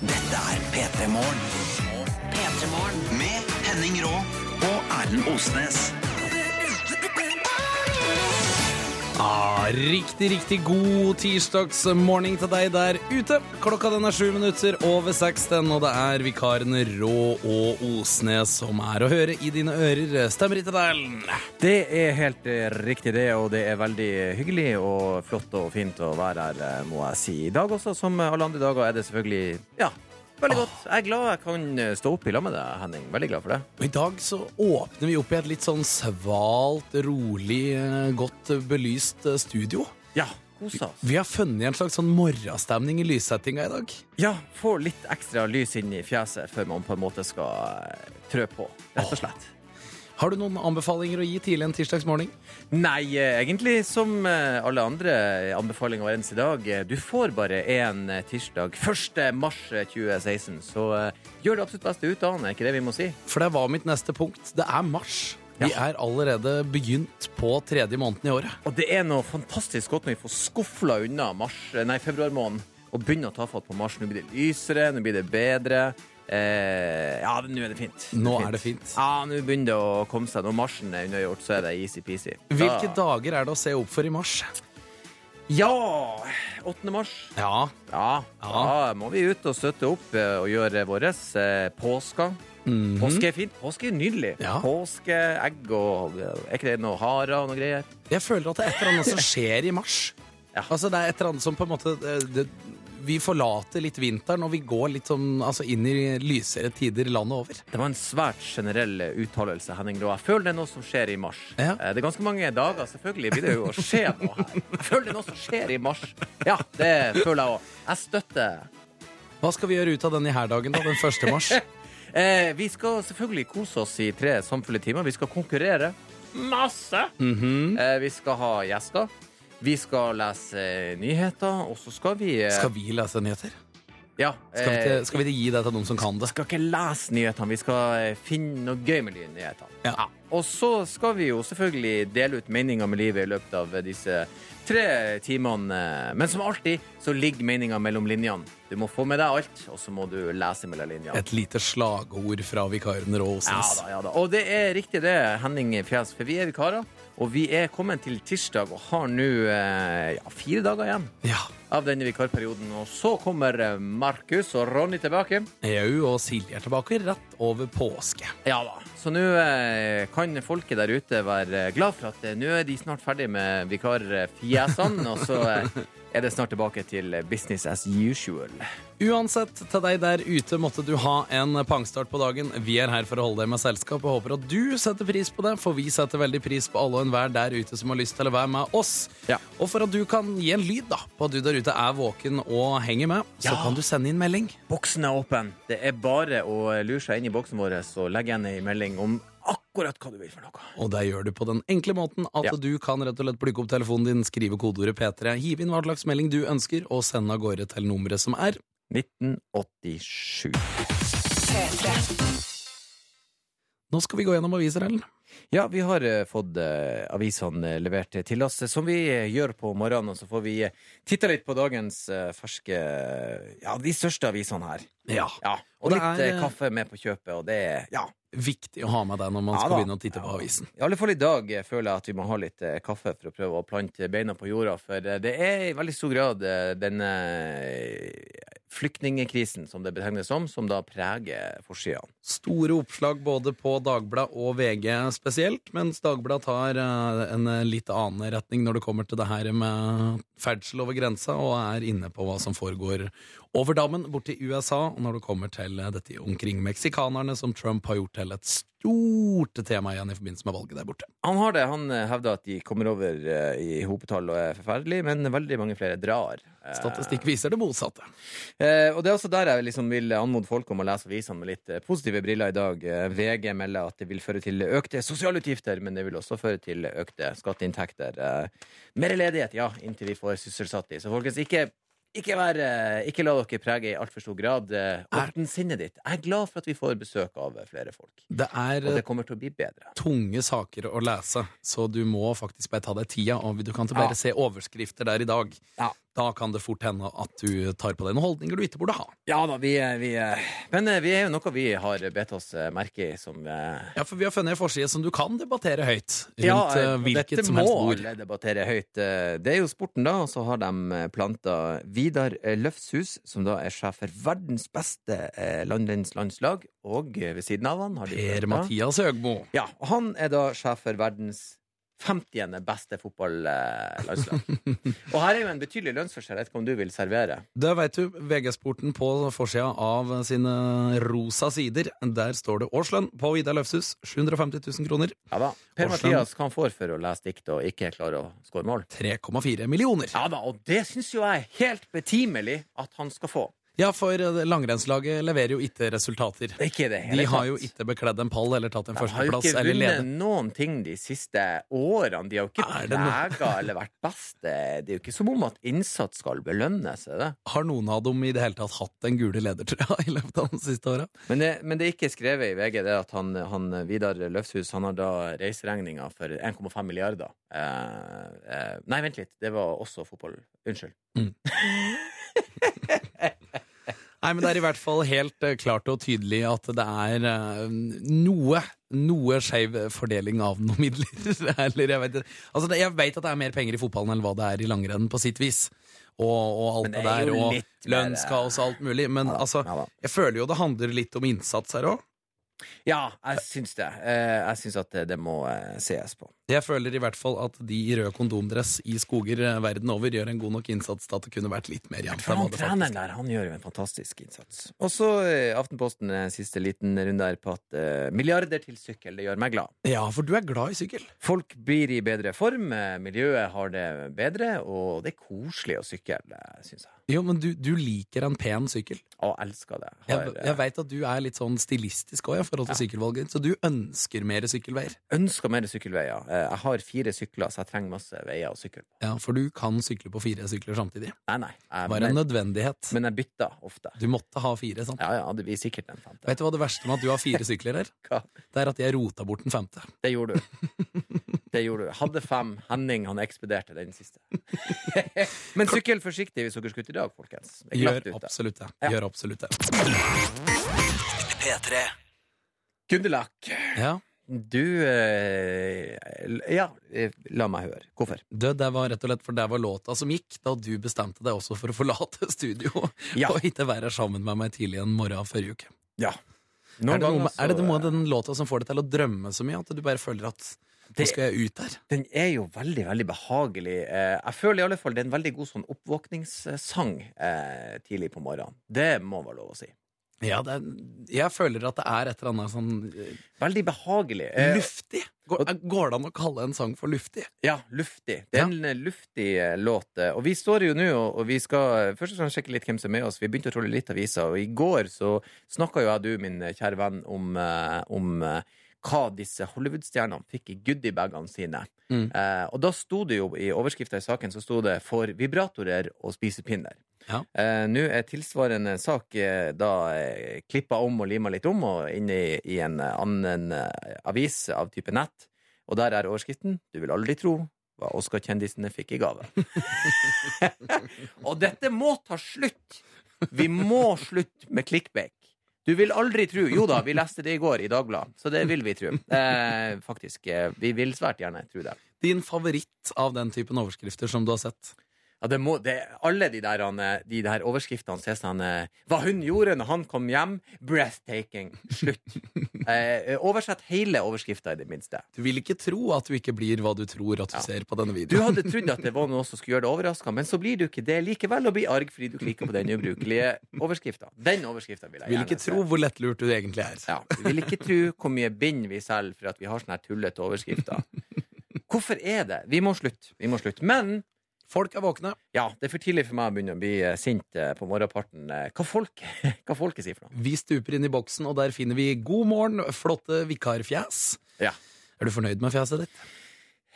Dette er P3 Morgen. P3 Morgen. Med Henning Rå og Erlend Osnes. Ah, riktig, riktig god tirsdagsmorgen til deg der ute. Klokka den er sju minutter over seks, den, og det er vikarene Rå og Osnes som er å høre i dine ører. Stemmer ikke det? Det er helt eh, riktig det, og det er veldig hyggelig og flott og fint å være her, eh, må jeg si. I dag også, som alle andre dager, er det selvfølgelig ja, veldig godt. Jeg er glad jeg kan eh, stå opp i lag med deg, Henning. Veldig glad for det. Og I dag så åpner vi opp i et litt sånn svalt, rolig, eh, godt belyst eh, studio. Ja, kos oss. Vi har funnet en slags sånn morgenstemning i lyssettinga i dag. Ja, få litt ekstra lys inn i fjeset før man på en måte skal trø på, rett og slett. Har du noen anbefalinger å gi tidlig en tirsdagsmorgen? Nei, eh, egentlig som eh, alle andre anbefalinger hver eneste dag. eh, Du får bare én tirsdag. 1. mars eh, 2016. Så eh, gjør det absolutt beste ut av den, er ikke det vi må si? For det var mitt neste punkt. Det er mars. Vi er allerede begynt på tredje måneden i året. Og det er noe fantastisk godt når vi får skufla unna mars, eh, nei, februarmåneden og begynner å ta fatt på mars. Nå blir det lysere, nå blir det bedre. Eh, ja, nå er det fint. Nå er det fint. Ja, nå begynner det å komme seg. Når marsjen er unnagjort, så er det easy-peasy. Hvilke Da- dager er det å se opp for i mars? Ja! 8. mars. Ja, Ja, da må vi ut og støtte opp eh, og gjøre våre eh, -hmm. Påske er fint. Påske er nydelig. Ja. Påskeegg og Er ikke det noe harer og noe greier? jeg føler at det er et eller annet som skjer i mars. Ja. Altså det er et eller annet som på en måte det, det, Vi forlater litt vinteren, og vi går litt sånn altså inn i lysere tider landet over. Det var en svært generell uttalelse, Henning Rå. Jeg føler det er noe som skjer i mars. Ja. Eh, Det er ganske mange dager, selvfølgelig blir det jo å skje noe her. Jeg føler det er noe som skjer i mars. Ja, det føler jeg òg. Jeg støtter. Hva skal vi gjøre ut av denne herdagen, da? Den første mars? Eh, vi skal selvfølgelig kose oss i tre samfulle timer. Vi skal konkurrere masse. eh, vi skal ha gjester. Vi skal lese nyheter, og så skal vi eh, Skal vi lese nyheter? Ja. Skal vi, eh, ikke, skal vi ikke gi det til noen som kan det? skal ikke lese nyhetene, vi skal eh, finne noe gøy med nyhetene. Ja. Og så skal vi jo selvfølgelig dele ut meninger med livet i løpet av disse tre timene. Men som alltid så ligger meninga mellom linjene. Du må få med deg alt, og så må du lese mellom linjene. Et lite slagord fra vikaren Ja da, ja da. Og det er riktig det, Henning Fjes, for vi er vikarer. Og vi er kommet til tirsdag og har nå eh, ja, fire dager igjen Ja. av denne vikarperioden. Og så kommer eh, Markus og Ronny tilbake. Jau og Silje er tilbake rett over påske. Ja da. Så nå eh, kan folket der ute være glad for at eh, nå er de snart ferdig med vikarfjesene, og så eh, er det snart tilbake til business as usual. Uansett, til deg der ute måtte du ha en pangstart på dagen. Vi er her for å holde deg med selskap og håper at du setter pris på det, for vi setter veldig pris på alle og enhver der ute som har lyst til å være med oss. Ja. Og for at du kan gi en lyd da, på at du der ute er våken og henger med, så Ja. kan du sende inn melding. Boksen er åpen. Det er bare å lure seg inn i boksen vår og legge igjen ei melding om akkurat hva du vil for noe. Og det gjør du på den enkle måten at Ja. du kan rett og slett plukke opp telefonen din, skrive kodeordet P3, hive inn hva slags melding du ønsker, og sende av gårde til nummeret som er 1987. Nå skal vi gå gjennom aviser, Ellen. Ja, vi har eh, fått eh, avisene levert til oss, eh, som vi eh, gjør på morgenen. Og så får vi eh, titte litt på dagens eh, ferske Ja, de største avisene her. Ja. Ja, Og Og litt er, eh, kaffe med på kjøpet, og det Ja. Viktig å ha med deg når man Ja skal da. begynne å titte på avisen. I alle fall i dag føler jeg at vi må ha litt eh, kaffe for å prøve å plante beina på jorda. For eh, det er i veldig stor grad eh, denne flyktningekrisen, som det betegnes som, som da preger forsidene. Store oppslag både på Dagbladet og VG spesielt, mens Dagbladet tar eh, en litt annen retning når det kommer til det her med ferdsel over grensa, og er inne på hva som foregår over dammen borti USA, og når det kommer til eh, dette omkring meksikanerne, som Trump har gjort til et stort tema igjen i forbindelse med valget der borte. Han har det. Han eh, hevder at de kommer over eh, i hopetall og er forferdelig, men veldig mange flere drar. Eh, Statistikk viser det motsatte. Og det er også der jeg liksom vil anmode folk om å lese avisene med litt positive briller i dag. VG melder at det vil føre til økte sosialutgifter, men det vil også føre til økte skatteinntekter. Mer ledighet, ja, inntil vi får sysselsatt de. Så folkens, ikke, ikke, vær, eh, ikke la dere prege i altfor stor grad. Eh, sinnet ditt. Jeg er glad for at vi får besøk av eh, flere folk. Det er Og det kommer til å bli bedre. tunge saker å lese, så du må faktisk bare ta deg tida. Og du kan ikke bare Ja. se overskrifter der i dag. Ja. Da kan det fort hende at du tar på deg noen holdninger du ikke burde ha. Ja da, vi, er- vi er- Men eh, vi er jo noe vi har bedt oss eh, merke i som eh, Ja, for vi har funnet en forside som du kan debattere høyt rundt Ja, eh, hvilket dette som må helst bord. alle debattere høyt. Eh, Det er jo sporten, da, og så har de eh, planta Vidar eh, Løfshus, som da er sjef for verdens beste eh, landslagslandslag, og eh, ved siden av han har de Per-Mathias Høgmo. Ja, og han er da sjef for verdens 50. beste fotballandslag. og her er jo en betydelig lønnsforskjell. Jeg vet ikke om du vil servere? Det vet du, VG-sporten på forsida av sine rosa sider. Der står det årslønn på Vidar Løfshus. 750 000 kroner. Ja da. Per Årslønn. Mathias, hva han får for å lese dikt og ikke klare å skåre mål? 3,4 millioner. Ja da, og det syns jo jeg er helt betimelig at han skal få. Ja, for eh, langrennslaget leverer jo ikke resultater. Det er ikke det De har jo ikke bekledd en pall eller tatt en førsteplass eller ledet. De har jo ikke vunnet noen ting de siste årene. De har jo ikke prega eller vært best. Det er jo ikke som om at innsats skal belønnes. Er det? Har noen av dem i det hele tatt hatt den gule ledertrøya i løpet av de siste åra? Men, men det er ikke skrevet i VG det at han, han Vidar Løfshus han har da reiseregninga for 1,5 milliarder. Eh, eh, nei, vent litt. Det var også fotball. Unnskyld. Nei, men det er i hvert fall helt eh, klart og tydelig at det er eh, noe noe skeiv fordeling av noen midler. Eller jeg vet, altså, jeg vet at det er mer penger i fotballen enn hva det er i langrenn, på sitt vis. Og, og alt det, det er der, og lønnskaos og alt mulig. Men Ja altså, ja jeg føler jo det handler litt om innsats her òg. Ja, jeg syns det. Eh, jeg syns at det, det må eh, sees på. Jeg føler i hvert fall at de i rød kondomdress i skoger eh, verden over gjør en god nok innsats til at det kunne vært litt mer jevnt. Han treneren er. der, han gjør jo en fantastisk innsats. Og så eh, Aftenposten, eh, siste liten runde her på at eh, milliarder til sykkel, det gjør meg glad. Ja, for du er glad i sykkel. Folk blir i bedre form, miljøet har det bedre, og det er koselig å sykle, syns jeg. Jo, men du, du liker en pen sykkel. Og elsker det. Har, jeg jeg veit at du er litt sånn stilistisk òg i forhold til sykkelvalget ditt, så du ønsker mer sykkelveier. ønsker mer sykkelveier. Eh, Jeg har fire sykler, så jeg trenger masse veier å sykle på. Ja, For du kan sykle på fire sykler samtidig. Nei, nei. Jeg, Bare en nødvendighet. men jeg bytter ofte. Du måtte ha fire, sant? Ja, ja, det blir sikkert en femte. Vet du hva det verste med at du har fire sykler her? Hva? Det er at jeg rota bort den femte. Det gjorde du. Det gjorde du. Hadde fem. Henning han ekspederte den siste. Men sykkel forsiktig hvis dere skal ut i dag, folkens. Gjør absolutt det. Ja. Gjør absolutt det. P3. Gunderlach, Ja. Du eh, Ja, eh, la meg høre. Hvorfor? Du, det var rett og slett for det var låta som gikk da du bestemte deg også for å forlate studio Ja. og ikke være sammen med meg tidlig en morgen forrige uke. Ja. Er det, noe, er det noe av den låta som får deg til å drømme så mye at du bare føler at Det- skal jeg ut der? Den er jo veldig, veldig behagelig. Eh, jeg føler i alle fall det er en veldig god sånn oppvåkningssang eh, tidlig på morgenen. Det må være lov å si. Ja, det jeg føler at det er et eller annet sånn eh, Veldig behagelig. Eh, luftig. Går, går det an å kalle en sang for luftig? Ja, luftig. Det er en eh, luftig låt. Og vi står jo nå og, vi skal først og fremst sjekke litt hvem som er med oss. Vi begynte å trolle litt aviser, og i går så snakka jo jeg du, min kjære venn, om, om hva disse Hollywood-stjernene fikk i goodiebagene sine. Mm. Eh, og da sto det jo i overskrifta i saken så sto det 'for vibratorer og spisepinner'. Ja. Eh, Nå er tilsvarende sak eh, da eh, klippa om og lima litt om, og inne i, i en eh, annen eh, avis av type nett. Og der er overskriften 'Du vil aldri tro hva Oscar-kjendisene fikk i gave'. og dette må ta slutt! Vi må slutte med clickbake. Du vil aldri tro Jo da, vi leste det i går i Dagbladet, så det vil vi tro. Eh, faktisk. eh, Vi vil svært gjerne tro det. Din favoritt av den typen overskrifter som du har sett? Ja, det må, det, alle de der, eh, de der overskriftene ser sånn eh, Hva hun gjorde når han kom hjem? Breathtaking. Slutt. Eh, oversett hele overskrifta, i det minste. Du vil ikke tro at du ikke blir hva du tror at du Ja. ser på denne videoen. Du hadde trodd at det var noe som skulle gjøre deg overraska, men så blir du ikke det likevel, og blir arg fordi du klikker på den ubrukelige overskrifta. Den overskrifta vil jeg gjerne vil ikke tro hvor lettlurt du egentlig er. Ja, Du vil ikke tro hvor mye bind vi selger for at vi har sånne tullete overskrifter. Hvorfor er det? Vi må slutte. Vi må slutte. Men Folk er våkne. ja, det er for tidlig for meg å begynne å bli eh, sint eh, på morgenparten. Eh, Hva, folk, hva folket sier for noe. Vi stuper inn i boksen, og der finner vi God morgen, flotte vikarfjes. Ja. Er du fornøyd med fjeset ditt?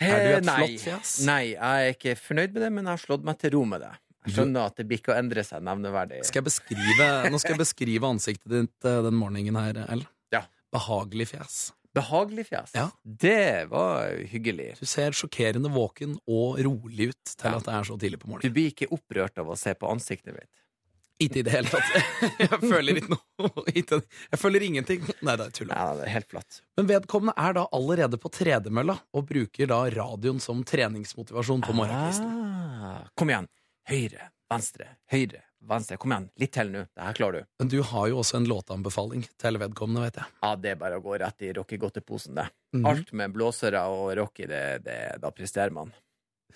Er du et nei, flott fjes? Nei, jeg er ikke fornøyd med det, men jeg har slått meg til ro med det. Jeg skjønner at det blir ikke å endre seg nevneverdig. Skal beskrive, nå skal jeg beskrive ansiktet ditt den morgenen her, El. Ja. Behagelig fjes. Behagelig fjes. Ja. Det var hyggelig. Du ser sjokkerende våken og rolig ut til Ja. at det er så tidlig på morgenen. Du blir ikke opprørt av å se på ansiktet mitt. Ikke i det hele tatt. Jeg føler ikke noe Jeg føler ingenting. Nei, det er tull. Ja, det er helt flatt. Men vedkommende er da allerede på tredemølla og bruker da radioen som treningsmotivasjon på morgenkvisten. Ah, kom igjen. Høyre, venstre, høyre, venstre. Kom igjen, litt til nå. Det her klarer du. Men du har jo også en låteanbefaling til vedkommende, vet jeg. Ja, det er bare å gå rett i rockegodteposen, det. Mm. Alt med blåsere og rocky, det, det, da presterer man.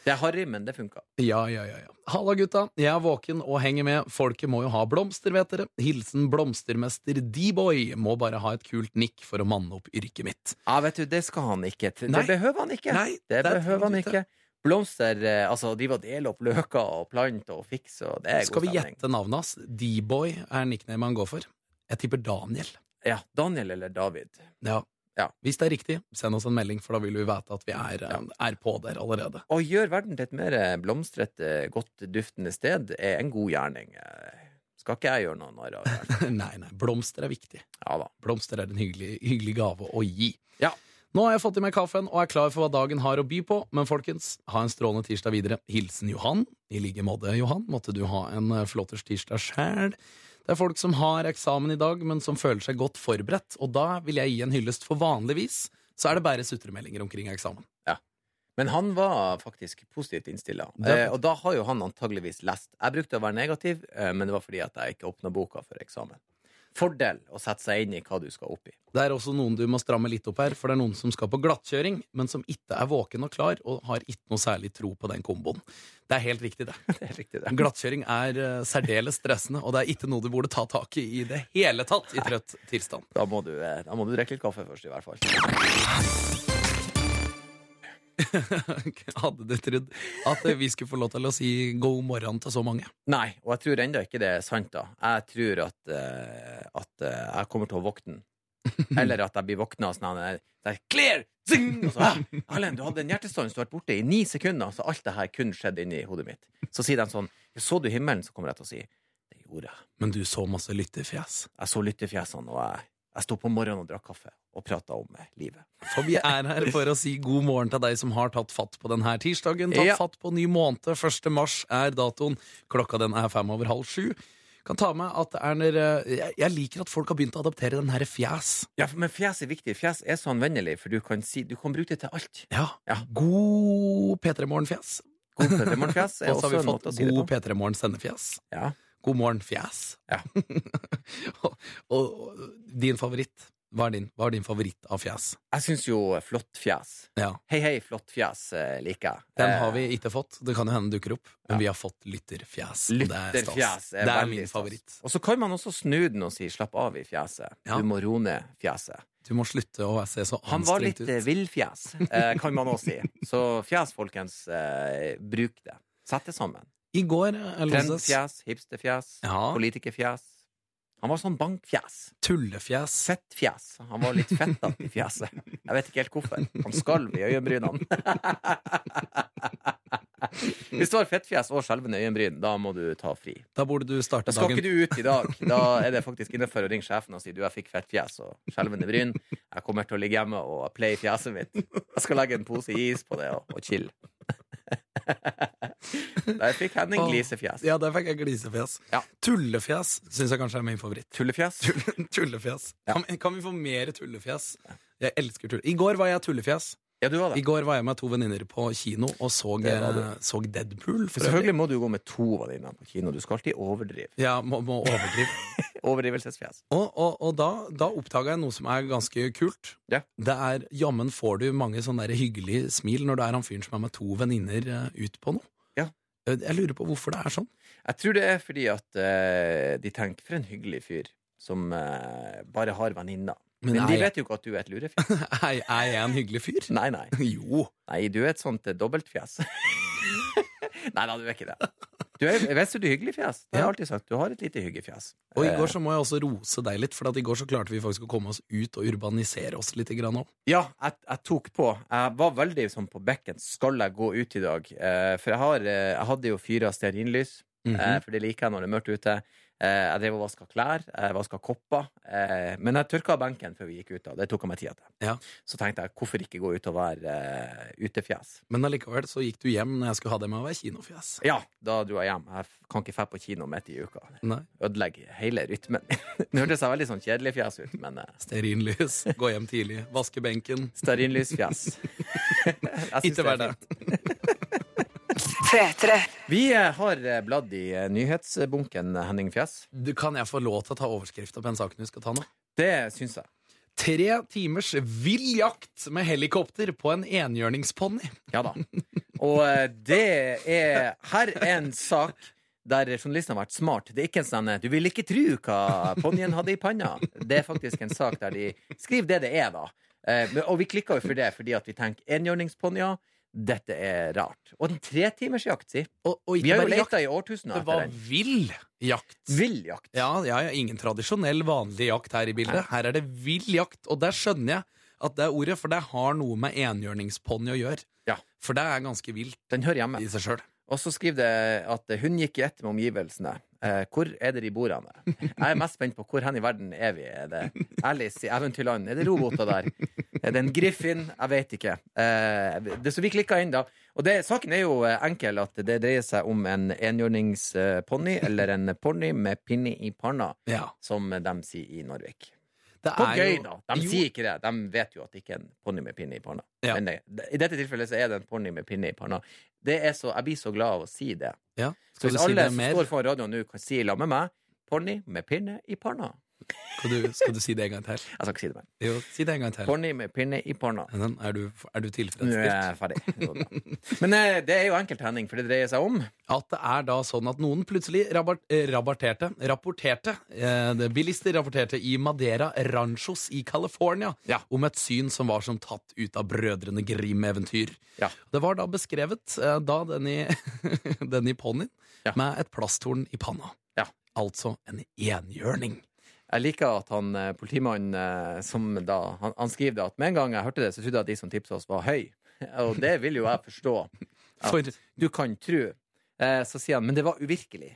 Det er harry, men det funka. Ja, ja, ja, ja. Halla, gutta. Jeg er våken og henger med. Folket må jo ha blomster, vet dere. Hilsen blomstermester D-boy. Må bare ha et kult nikk for å manne opp yrket mitt. Ja, vet du, det skal han ikke. Det Nei. behøver han ikke. Nei, det det behøver han ikke. Blomster, eh, altså de og dele opp løker og planter og fikse, og det er Skal god vi gjette navnet hans? D-boy er nickname han går for. Jeg tipper Daniel. Ja, Daniel eller David. Ja. Ja. Hvis det er riktig, send oss en melding, for da vil vi vite at vi er, ja. er på der allerede. Å gjøre verden til et mer blomstrete, godt duftende sted er en god gjerning. Eh, Skal ikke jeg gjøre noe narr av det? nei, nei, blomster er viktig. Ja da. Blomster er en hyggelig, hyggelig gave å gi. Ja. Nå har jeg fått i meg kaffen og er klar for hva dagen har å by på, men folkens, ha en strålende tirsdag videre. Hilsen Johan. I like måte, Johan, måtte du ha en eh, flotters tirsdag sjæl. Det er folk som har eksamen i dag, men som føler seg godt forberedt, og da vil jeg gi en hyllest, for vanligvis så er det bare sutremeldinger omkring eksamen. Ja. Men han var faktisk positivt innstilla. Eh, og da har jo han antageligvis lest. Jeg brukte å være negativ, eh, men det var fordi at jeg ikke åpna boka for eksamen. Fordel å sette seg inn i hva du skal opp i. Det er også noen du må stramme litt opp her, for det er noen som skal på glattkjøring, men som ikke er våken og klar, og har ikke noe særlig tro på den komboen. Det er helt riktig, det. Det er riktig, det. Glattkjøring er uh, særdeles stressende, og det er ikke noe du burde ta tak i i det hele tatt i trøtt tilstand. Da må, du, eh, da må du drikke litt kaffe først, i hvert fall. Hadde du trodd at vi skulle få lov til å si god morgen til så mange? Nei, og jeg tror ennå ikke det er sant, da. Jeg tror at, eh, at eh, jeg kommer til å våkne. Eller at jeg blir våkna av sånn det der, Clear! Zing! Og så, «Hæ? Erlend, du hadde en hjertestans, du har vært borte i ni sekunder. Så alt det her kun skjedde inni hodet mitt. Så sier de sånn Så du himmelen? Så kommer jeg til å si Det gjorde jeg. Men du så masse lyttefjes. Jeg så lyttefjesene, og jeg, jeg sto på morgenen og drakk kaffe og prata om eh, livet. For vi er her for å si god morgen til deg som har tatt fatt på denne tirsdagen. Tatt Ja. fatt på ny måned. 1. mars er datoen. Klokka den er fem over halv sju. Kan ta med at det er når, eh, jeg, liker at folk har begynt å adoptere den her fjes. Ja, Men fjes er viktig. Fjes er så anvendelig, for du kan, si, du kan bruke det til alt. Ja. Ja. God P3 Morgen-fjes. God Petermorgen-fjes er Og også en måte å si det god på. P3 Morgen-sendefjes. Ja. God morgen, fjes. Ja. og, og, og din favoritt? Hva er din, hva er din favoritt av fjes? Jeg syns jo flott fjes. Ja, Hei, hei, flott fjes eh, liker jeg. Den Eh, har vi ikke fått. Det kan jo hende dukker opp. Men Ja. vi har fått lytterfjes. er. Lytterfjes er, Det er min favoritt. Og så kan man også snu den og si 'slapp av i fjeset'. Du må roe ned fjeset. Du må slutte å se så anstrengt ut. Han var litt eh, villfjes, kan man også si. Så fjes, folkens, bruk det. Sett det sammen. I går, eh, Loses, Trendfjes, hipsterfjes, Ja. politikerfjes. Han var sånn bankfjes. tullefjes. Fettfjes. Han var litt fettete i fjeset. Jeg vet ikke helt hvorfor. Han skalv i øyenbrynene. Hvis du har fettfjes og skjelvende øyenbryn, da må du ta fri. Da burde du starte Da skal dagen ikke du ut i dag. Da er det faktisk innenfor å ringe sjefen og si du, jeg fikk fettfjes og skjelvende bryn. Jeg kommer til å ligge hjemme og play fjeset mitt. Jeg skal legge en pose is på det og, og chill. Der fikk han en glisefjes. Ja, der fikk jeg glisefjes. Ja. Tullefjes syns jeg kanskje er min favoritt. Tullefjes. tullefjes. Ja. Kan, kan vi få mer tullefjes? Jeg elsker tull. I går var jeg tullefjes. Ja, du var I går var jeg med to venninner på kino og så, Det eh, så Deadpool. for. Selvfølgelig må du gå med to venninner på kino. Du skal alltid overdrive. Ja, må, må overdrive. Overdrivelsesfjes. Og, og, og da, da oppdaga jeg noe som er ganske kult. Ja. Det er jammen får du mange sånne hyggelige smil når du er han fyren som er med to venninner eh, ut på noe. Ja. Jeg jeg lurer på hvorfor det er sånn. Jeg tror det er fordi at uh, de tenker for en hyggelig fyr som uh, bare har venninner. Men Men, de jeg- vet jo ikke at du er et lurefjes. Er, jeg en hyggelig fyr? Nei, nei. Jo. Nei, du er et sånt eh, dobbeltfjes. nei da, du er ikke det. Du er, vet du, du hyggelig fjes. Det har jeg alltid sagt. Du har et lite hyggefjes. Og i Eh, går så må jeg også rose deg litt, for i går så klarte vi faktisk å komme oss ut og urbanisere oss litt grann òg. Ja, jeg, jeg tok på. Jeg var veldig sånn på bekken. Skal jeg gå ut i dag? Eh, for jeg, har, jeg hadde jo fyra stearinlys mm -hmm. for det liker jeg når det er mørkt ute. Eh, jeg drev og vaska klær, jeg vaska kopper. Eh, men jeg tørka benken før vi gikk ut. da. Det tok jeg meg tid til. Ja. Så tenkte jeg hvorfor ikke gå ut og være eh, utefjes. Men allikevel så gikk du hjem når jeg skulle ha det med å være kinofjes. Ja, da dro jeg hjem. Jeg kan ikke dra på kino midt i uka. Ødelegger hele rytmen. Nå hørtes veldig sånn kjedelig fjes ut, men Stearinlys, gå hjem tidlig, vaske benken. stearinlysfjes. Ikke det vær det. fint. P3. Vi eh, har eh, bladd i eh, nyhetsbunken, Henning Fjes. Du, kan jeg få lov til å ta overskrifta på en sak du skal ta nå? Det syns jeg. Tre timers vill jakt med helikopter på en enhjørningsponni. Ja da. Og det er Her er en sak der journalisten har vært smart. Det er ikke en sånn Du vil ikke tru hva ponnien hadde i panna. Det er faktisk en sak der de skriver det det er, da. Eh, Og vi klikka jo for det fordi at vi tenker enhjørningsponnier. Dette er rart. Og en tretimersjakt, si. Og, og Vi har jo leta i årtusener det var vill jakt. Vill jakt. Ja, ja, ja, ingen tradisjonell, vanlig jakt her i bildet. Her er det vill jakt, og der skjønner jeg at det er ordet, for det har noe med enhjørningsponni å gjøre. Ja. For det er ganske vilt Den hører hjemme. i seg sjøl. Og så skriver det at hun gikk i ett med omgivelsene. Eh, hvor er det de bor hen? Jeg er mest spent på hvor hen i verden er vi. Er det Alice i Eventyrland? Er det roboter der? Er det en griffin? Jeg vet ikke. Eh, det, så vi klikka inn, da. Og det, saken er jo eh, enkel, at det dreier seg om en enhjørningsponni, eller en ponni med pinne i panna, Ja. som de sier i Narvik. Det På gøy, jo- da. De Jo, sier ikke det. De vet jo at det ikke er en ponni med pinne i panna. Ja. Men det, I dette tilfellet så er det en ponni med pinne i panna. Det er så, jeg blir så glad av å si det. Ja. Så Skal hvis du si alle det som står foran radioen nå, kan si la med meg Ponni med pinne i panna. Skal du, skal du si det en gang til? Jeg skal ikke si det mer. Jo, si det en gang til. Ponni med pinne i panna. Er du, er du Nå er jeg ferdig. Men eh, det er jo enkelt, Henning, for det dreier seg om At det er da sånn at noen plutselig eh, rabarterte, rapporterte eh, Bilister rapporterte i Madeira Ranchos i California Ja. om et syn som var som tatt ut av Brødrene Grim-eventyr. Ja. Det var da beskrevet, eh, da den i, den i ponnien, Ja. med et plasthorn i panna. Ja. Altså en enhjørning. Jeg liker at han eh, politimannen eh, som da han, han skriver det at med en gang jeg hørte det, så trodde jeg at de som tipsa oss, var høy. Og det vil jo jeg forstå. At du kan tro. Eh, så sier han men det var uvirkelig.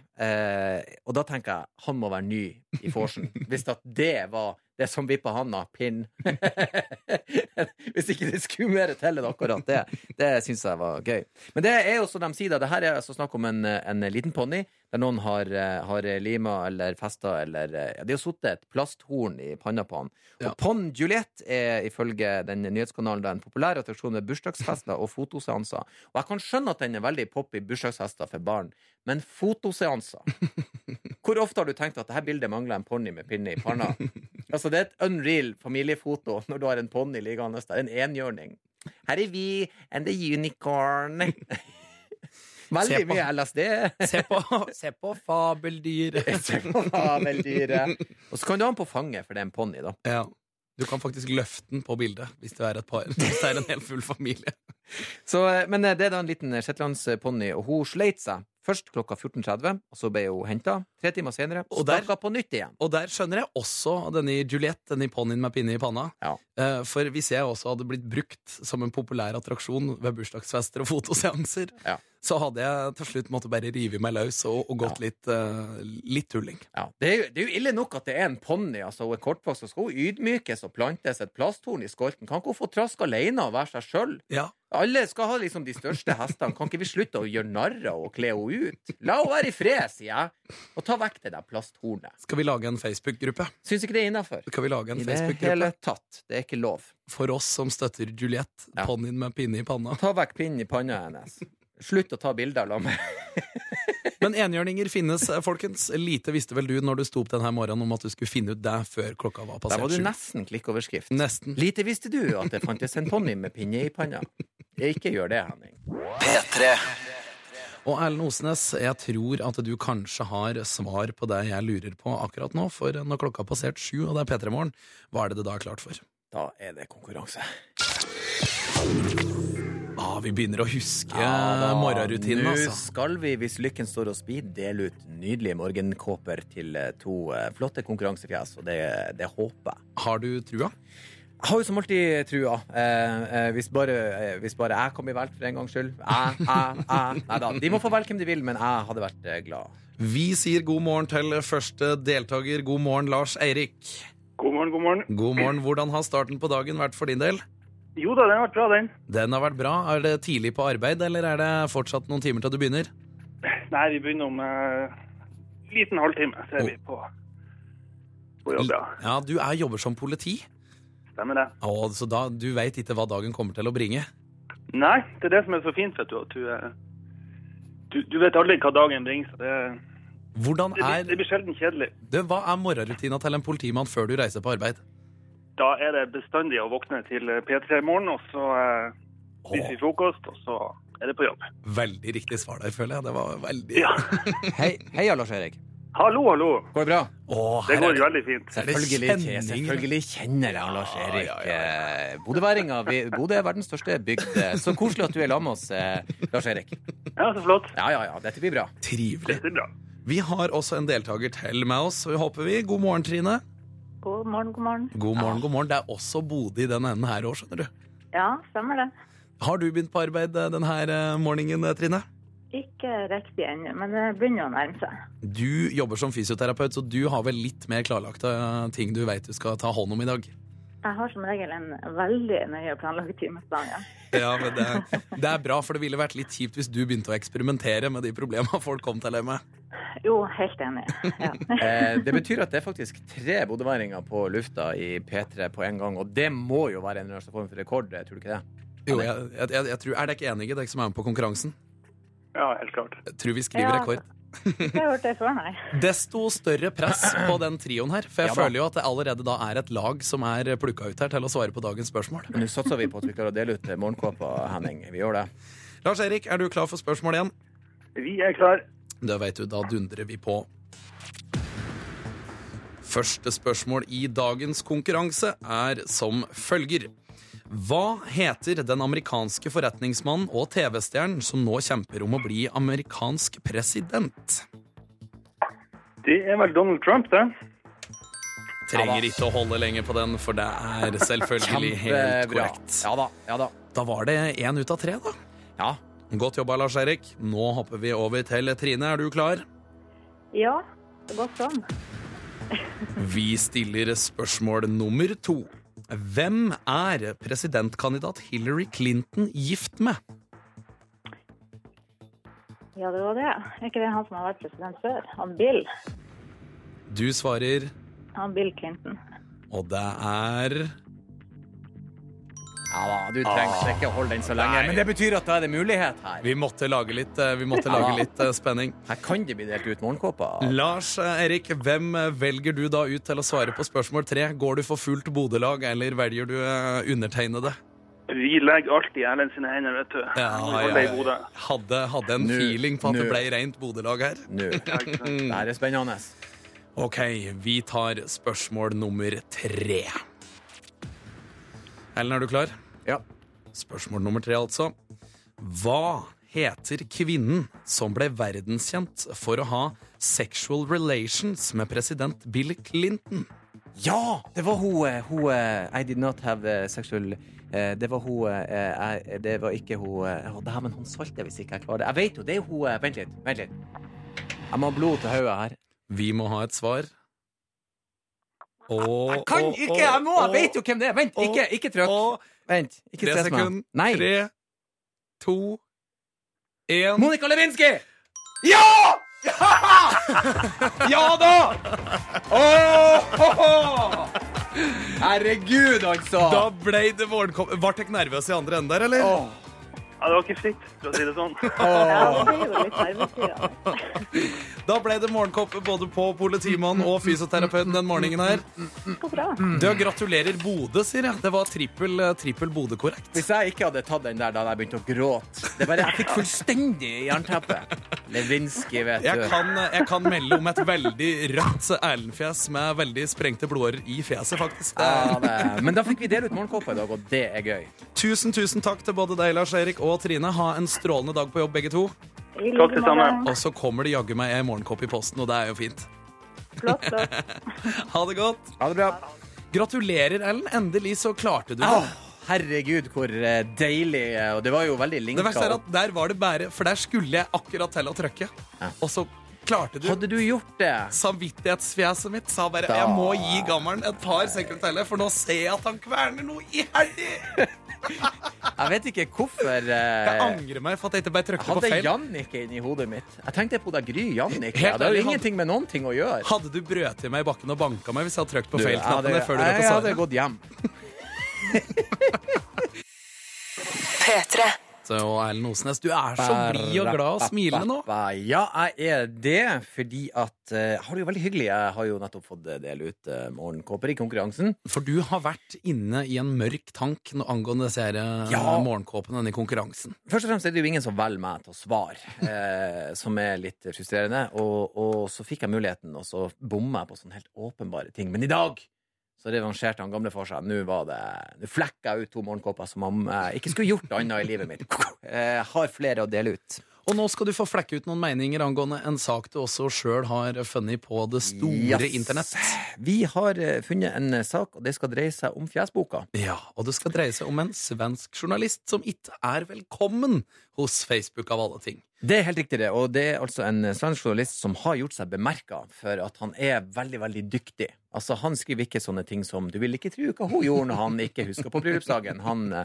Og da tenker jeg han må være ny i forsen. Hvis at det var det som vipper handa, pinn. Hvis ikke det skulle mer til enn akkurat det. Det syns jeg var gøy. Men det er jo som de sier, da. Det her er altså snakk om en, en liten ponni der noen har, eh, har lima eller festa eller eh, ja, De har satt et plasthorn i panna på han. Ja. Og Pond Juliette er ifølge den nyhetskanalen en populær attraksjon med bursdagsfester og fotoseanser. Og jeg kan skjønne at den er veldig poppy bursdagsfester for barn, men fotoseanser Hvor ofte har du tenkt at dette bildet mangler en ponni med pinne i panna? Altså, det er et unreal familiefoto når du har en ponni liggende der. En enhjørning. Her er vi and the unicorn. Veldig på- mye LSD. se på, se på fabeldyret. Se på fabeldyret. Og så kan du ha den på fanget, for det er en ponni, da. Ja. Du kan faktisk løfte den på bildet hvis du er et par. Hvis det er en hel full familie. Så, eh, men eh, det er da en liten shetlandsponni, og hun sleit seg. Først klokka 14.30, og så ble hun henta. Tre timer senere Og der- på nytt igjen. Og der skjønner jeg også denne Juliette, denne ponnien med pinne i panna. Ja. Uh, For hvis jeg også hadde blitt brukt som en populær attraksjon ved bursdagsfester og fotoseanser, Ja. så hadde jeg til slutt måttet bare rive meg løs og, og gått litt, uh, litt tulling. Ja, det, er jo, det er jo ille nok at det er en ponni. Altså, hun er kortvokst, så skal hun ydmykes og plantes et plasthorn i skolten. Kan ikke hun få traske alene og være seg sjøl? Ja. Alle skal ha liksom de største hestene. Kan ikke vi slutte å gjøre narr av og kle henne ut? La henne være i fred, sier jeg. Og ta vekk det der plasthornet. Skal vi lage en Facebook-gruppe? Syns ikke det er innafor. Skal vi lage en I det Facebook-gruppe hele tatt. Det er ikke lov. for oss som støtter Juliette, Ja. ponnien med pinne i panna? Ta vekk pinnen i panna hennes. Slutt å ta bilder av meg. Men enhjørninger finnes, eh, folkens. Lite visste vel du når du sto opp denne morgenen om at du skulle finne ut det før klokka var Der passert var du sju. nesten klikkoverskrift. Nesten. Lite visste du at det fantes en ponni med pinne i panna. Ikke gjør det, Henning. P3. Og Erlend Osnes, jeg tror at du kanskje har svar på det jeg lurer på akkurat nå. For når klokka har passert sju, og det er P3 Morgen, hva er det det da er klart for? Da er det konkurranse. Ah, vi begynner å huske ja, morgenrutinen, Nå altså. skal vi, hvis lykken står oss bi, dele ut nydelige morgenkåper til eh, to eh, flotte konkurransefjes, og det, det håper jeg. Har du trua? Jeg har jo som alltid trua. Eh, eh, hvis, bare, eh, hvis bare jeg kan bli valgt for en gangs skyld. Jeg, jeg, jeg. Nei da. De må få velge hvem de vil, men jeg hadde vært eh, glad. Vi sier god morgen til første deltaker. God morgen, Lars Eirik. God morgen, god morgen. God morgen. Hvordan har starten på dagen vært for din del? Jo da, den har vært bra, den. Den har vært bra. Er det tidlig på arbeid, eller er det fortsatt noen timer til du begynner? Nei, vi begynner om en liten halvtime, så er vi på, på jobb, ja. Ja, du er jobber som politi, Stemmer det. Å, så da, du veit ikke hva dagen kommer til å bringe. Nei, det er det som er så fint, vet du, at du, eh, du, du vet aldri hva dagen bringer, så det, Hvordan det, er, det blir sjelden kjedelig. det, Hva er morgenrutina til en politimann før du reiser på arbeid? Da er det bestandig å våkne til P3 i morgen, og så eh, spiser vi frokost, og så er det på jobb. Veldig riktig svar der, føler jeg. Det var veldig Ja. Hei, heia, Lars Erik. Hallo, hallo. Går det bra? Åh, Det går det veldig fint. Selvfølgelig, kjenning? selvfølgelig kjenner jeg Lars Erik. ja, ja, Eh, Bodøværinga. Bodø er verdens største bygd. Eh, Så koselig at du er sammen med oss, eh, Lars Erik. Ja, så flott. Ja, ja, ja. Dette blir bra. trivelig. Dette blir bra. Vi har også en deltaker til med oss, vi håper vi. God morgen, Trine. God morgen, god morgen. God morgen, god morgen. Det er også Bodø i denne enden her òg, skjønner du. Ja, stemmer det. Har du begynt på arbeid denne morgenen, Trine? Ikke riktig ennå, men det begynner å nærme seg. Du jobber som fysioterapeut, så du har vel litt mer klarlagte eh, ting du vet du skal ta hånd om i dag? Jeg har som regel en veldig nøye planlagt timesplan, ja. Ja, men det, det er bra, for det ville vært litt kjipt hvis du begynte å eksperimentere med de problemene folk kom til deg med. Jo, helt enig. Ja. Eh, det betyr at det er faktisk tre bodøværinger på lufta i P3 på en gang, og det må jo være en eller annen form for rekord, tror du ikke det? Jo, jeg, jeg, jeg, jeg tror, Er dere ikke enige, dere som er med på konkurransen? Ja, helt klart. Jeg tror vi skriver Ja, rekord. Jeg har hørt det før, nei. Desto større press på den trioen her. For jeg Ja da. føler jo at det allerede da er et lag som er plukka ut her til å svare på dagens spørsmål. Men nå satser vi på at vi klarer å dele ut morgenkåpa, Henning. Vi gjør det. Lars Erik, er du klar for spørsmål igjen? Vi er klar. Det vet du, da dundrer vi på. Første spørsmål i dagens konkurranse er som følger. Hva heter den amerikanske forretningsmannen og TV-stjernen som nå kjemper om å bli amerikansk president? Det er vel Donald Trump, det. Trenger ikke å holde lenger på den, for det er selvfølgelig helt korrekt. Ja da. Ja da. Da var det én ut av tre, da. Ja. Godt jobba, Lars Erik. Nå hopper vi over til Trine. Er du klar? Ja, det går sånn. Vi stiller spørsmål nummer to. Hvem er presidentkandidat Hillary Clinton gift med? Ja, det var det. Er ikke det han som har vært president før? Han Bill. Du svarer, Han Bill Clinton. og det er ja da. Du trenger ikke å holde den så lenge. Nei. Men det betyr at da er det mulighet her. Vi måtte lage litt, eh, vi måtte lage litt eh, spenning. Her kan det bli delt ut morgenkåper. Lars eh, Erik, hvem velger du da ut til å svare på spørsmål tre? Går du for fullt Bodø-lag, eller velger du undertegnede? Vi legger alt i Erlend sine hender, vet du. Ja, ja, ja. Hadde, hadde en nu, feeling på at det ble rent Bodø-lag her. Nå. Det er spennende. Ok, vi tar spørsmål nummer tre. Ellen, er du klar? Ja. Spørsmål nummer tre, altså. Hva heter kvinnen som ble verdenskjent for å ha sexual relations med president Bill Clinton? Ja! Det var hun, eh, hun eh, I did not have eh, sexual Det var hun jeg- Det var ikke hun eh, Å, Dæven, han salte hvis ikke jeg klarer det. Jeg vet jo, det er hun Vent litt. Vent litt. Jeg må ha blod til hodet her. Vi må ha et svar. Og, Jeg kan ikke! Jeg må! Jeg vet jo hvem det er! Vent, ikke, ikke trykk. Vent. Ikke Tre stress meg. Nei. Tre, to, én Monica Lewinsky! Ja! ja da! Åh! Herregud, altså! Da ble det morgenkopp... Var dere nervøse i andre enden der, eller? Åh. Ja, det var ikke fritt, for å si det sånn. Ja, det litt. Da ble det morgenkopp både på politimannen og fysioterapeuten den morgenen her. Du, gratulerer Bodø, sier jeg. Det var trippel, eh, trippel Bodø korrekt. Hvis jeg ikke hadde tatt den der, da hadde jeg begynt å gråte. Det er bare, Jeg fikk fullstendig jernteppe. Lewinsky, vet Jeg du. kan, eh, jeg kan melde om et veldig rødt Erlend-fjes med veldig sprengte blodårer i fjeset, faktisk. Ja, det. Men da fikk vi dele ut morgenkåpa i dag, og det er gøy. Tusen, tusen takk til både deg, Lars Erik og Trine. Ha en strålende dag på jobb, begge to. Takk det sammen. samme. Og så kommer det jaggu meg en morgenkopp i posten, og det er jo fint. Flott, flott. Ha det godt. Ha det bra. Gratulerer, Ellen. Endelig så klarte du det. Åh, herregud, hvor eh, deilig. eh, Og det var jo veldig Det verste er at der var det bare For der skulle jeg akkurat til å trykke. Ja. Og så Klarte du? Hadde du gjort det? Samvittighetsfjeset mitt sa bare Da- jeg må gi gammelen et par sekundærer, for nå ser jeg at han kverner noe iherdig. Jeg vet ikke hvorfor. Jeg eh, angrer meg for at jeg ikke bare på trykte på hadde feil. Jannicke inni hodet mitt. Jeg tenkte på deg Gry Jannicke. Helt Det har jo han- ingenting med noen ting å gjøre. Hadde du brøt i meg i bakken og banka meg hvis jeg hadde trykt på feil feil jeg hadde- før du jeg, jeg hadde gått hjem. P3. Så Erlend Osnes, du er så blid og glad og smilende nå. Ja, jeg er det, fordi at eh, Jeg har det jo veldig hyggelig. Jeg har jo nettopp fått dele ut uh, morgenkåper i konkurransen. For du har vært inne i en mørk tank angående disse eh, Ja. morgenkåpene i konkurransen. Først og fremst er det jo ingen som velger meg til å svare, eh, som er litt frustrerende. Og, og så fikk jeg muligheten, og så bomma jeg på sånne helt åpenbare ting. Men i dag så revansjerte han gamle for seg. Nå var det Nå flekka jeg ut to morgenkåper som om jeg ikke skulle gjort annet i livet mitt. Jeg har flere å dele ut. Og nå skal du få flekke ut noen meninger angående en sak du også sjøl har funnet på det store Yes. internett. Vi har eh, funnet en eh, sak, og det skal dreie seg om Fjesboka. Ja, og det skal dreie seg om en svensk journalist som ikke er velkommen hos Facebook av alle ting. Det er helt riktig, det. Og det er altså en svensk journalist som har gjort seg bemerka for at han er veldig, veldig dyktig. Altså, Han skriver ikke sånne ting som 'du vil ikke tro hva hun gjorde når han ikke huska på bryllupsdagen'. Han uh,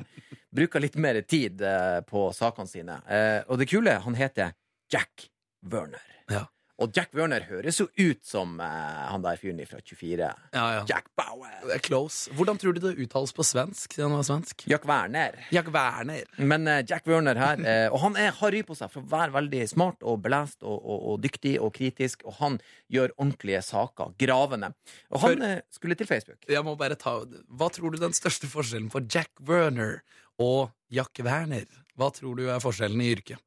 bruker litt mer tid uh, på sakene sine. Uh, og det kule, han heter Jack Werner. Ja. Og Jack Werner høres jo ut som eh, han der fyren fra 24. Ja, ja. Jack Bauer. Det er close. Hvordan tror du det uttales på svensk? siden han var svensk? Jack Werner. Jack Werner. Men eh, Jack Werner her, eh, og han er, har ry på seg for å være veldig smart og belest og, og, og dyktig og kritisk, og han gjør ordentlige saker, gravende. Og han For- eh, skulle til Facebook. Jeg må bare ta Hva tror du den største forskjellen på Jack Werner og Jack Werner? Hva tror du er forskjellen i yrket?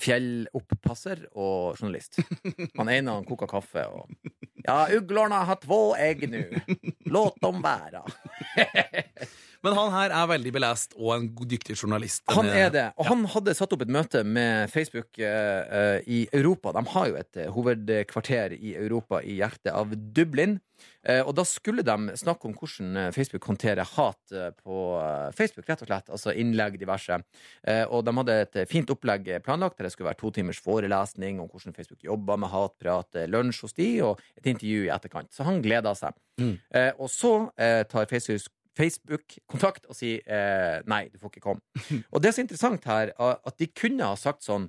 Fjelloppasser og journalist. Han ene han koker kaffe og Ja, uglorna har två egg nu. Låt dem være. Men han her er veldig belest og en dyktig journalist. Han er det. Og han hadde satt opp et møte med Facebook eh, eh, i Europa. De har jo et eh, hovedkvarter i Europa i hjertet av Dublin. Eh, og da skulle de snakke om hvordan eh, Facebook håndterer hat eh, på Facebook, rett og slett. Altså innlegg diverse. Og de hadde et fint opplegg planlagt der det skulle være to timers forelesning om hvordan Facebook jobber med hatprat, lunsj hos de, og et intervju i etterkant. Så han gleda seg. Mm. Og så tar Facebook Facebook kontakt og sier eh, nei, du får ikke komme. Og det er så interessant her at de kunne ha sagt sånn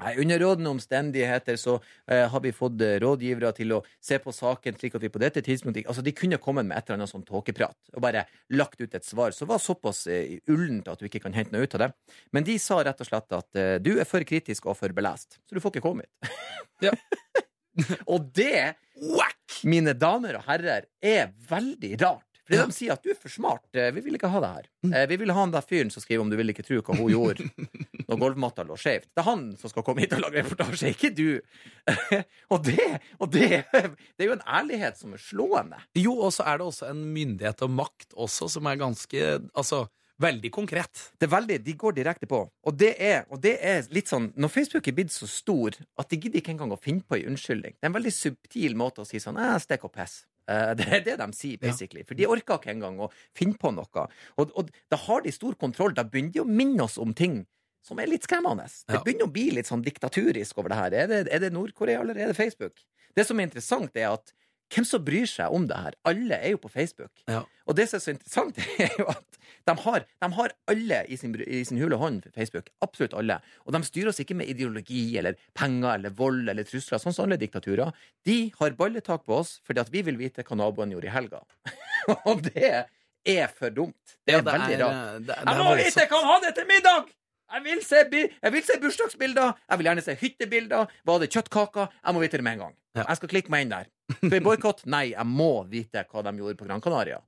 Nei, Under rådende omstendigheter så eh, har vi fått eh, rådgivere til å se på saken slik at vi på dette tidspunktet Altså, De kunne kommet med et eller annet sånn tåkeprat og bare lagt ut et svar som var såpass eh, ullent at du ikke kan hente noe ut av det. Men de sa rett og slett at eh, du er for kritisk og for belest, så du får ikke komme hit. Ja. og det, mine damer og herrer, er veldig rart. Fordi de sier at du er for smart, eh, vi vil ikke ha det her. Eh, Vi vil ha han der fyren som skriver om du vil ikke tro hva hun gjorde når gulvmatta lå skjevt. Det er han som skal komme hit og lage reportasje, ikke du. og det, og det, det er jo en ærlighet som er slående. Jo, og så er det også en myndighet og makt også, som er ganske Altså, veldig konkret. Det er veldig, De går direkte på. Og det, er, og det er litt sånn Når Facebook er blitt så stor at de gidder ikke engang å finne på en unnskyldning. Det er en veldig subtil måte å si sånn «Æ, Stikk og piss. Eh, Det er det de sier, basically. For de orker ikke engang å finne på noe. Og, og da har de stor kontroll. Da begynner de å minne oss om ting som er litt skremmende. Det Ja. begynner å bli litt sånn diktaturisk over det her. Er det, er det Nord-Korea, eller er det Facebook? Det som er interessant, er at hvem som bryr seg om det her? Alle er jo på Facebook. Ja. Og det som er så interessant, er jo at de har, de har alle i sin, i sin hule hånd Facebook. Absolutt alle. Og de styrer oss ikke med ideologi eller penger eller vold eller trusler, sånn som alle diktaturer. De har balletak på oss fordi at vi vil vite hva naboen gjorde i helga. Og det er for dumt. Det er Ja, veldig er, rart. eh, Det, det Jeg må vite hva han hadde til middag! Jeg vil se, jeg vil se bursdagsbilder, jeg vil gjerne se hyttebilder. Var det kjøttkaker? Jeg må vite det med en gang. Ja. Jeg skal klikke meg inn der. Skal vi boikotte? Nei, jeg må vite hva de gjorde på Gran Canaria.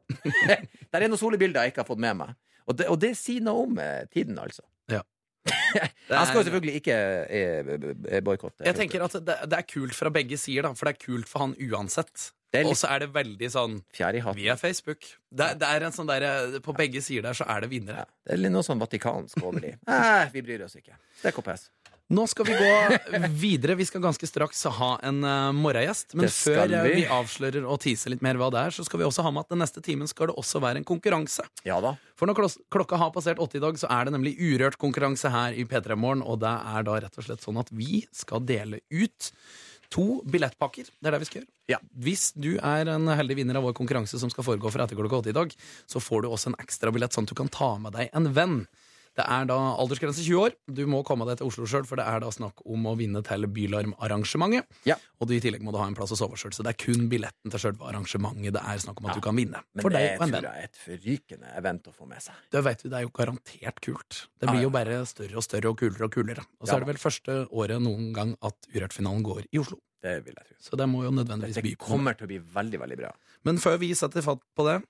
Der er noen solbilder jeg ikke har fått med meg. Og det, og det sier noe om eh, tiden, altså. Ja. jeg skal jo selvfølgelig ikke eh, boikotte. Jeg tenker at det, det er kult fra begge sider, da, for det er kult for han uansett. Er Og så er det veldig sånn fjær i hatten. via Facebook. Det, det er en sånn der, På begge sider der så er det vinnere. Ja, det er litt noe sånn vatikansk over de. Nei, vi bryr oss ikke. Det er KPS. Nå skal vi gå videre. Vi skal ganske straks ha en uh, morgengjest. Men før eh, vi. vi avslører og teaser litt mer hva det er, så skal vi også ha med at den neste timen skal det også være en konkurranse. Ja da. For når klokka har passert åtte i dag, så er det nemlig urørt konkurranse her i P3 Morgen. Og det er da rett og slett sånn at vi skal dele ut to billettpakker. Det er det vi skal gjøre. Ja. Hvis du er en heldig vinner av vår konkurranse som skal foregå fra etter klokka åtte i dag, så får du også en ekstra billett sånn at du kan ta med deg en venn. Det er da aldersgrense 20 år. Du må komme deg til Oslo sjøl, for det er da snakk om å vinne til Bylarmarrangementet. Ja. Og du i tillegg må du ha en plass å sove sjøl. Så det er kun billetten til sjølve arrangementet det er snakk om at du kan vinne. Men For det deg tror jeg er et forrykende event å få med seg. Det vet vi, det er jo garantert kult. Det blir jo bare større og større og kulere og kulere. Og så er det vel første året noen gang at Urørt-finalen går i Oslo. Det vil jeg tro. Så det må jo nødvendigvis by Det kommer til å bli veldig, veldig bra. Men før vi setter fatt på det,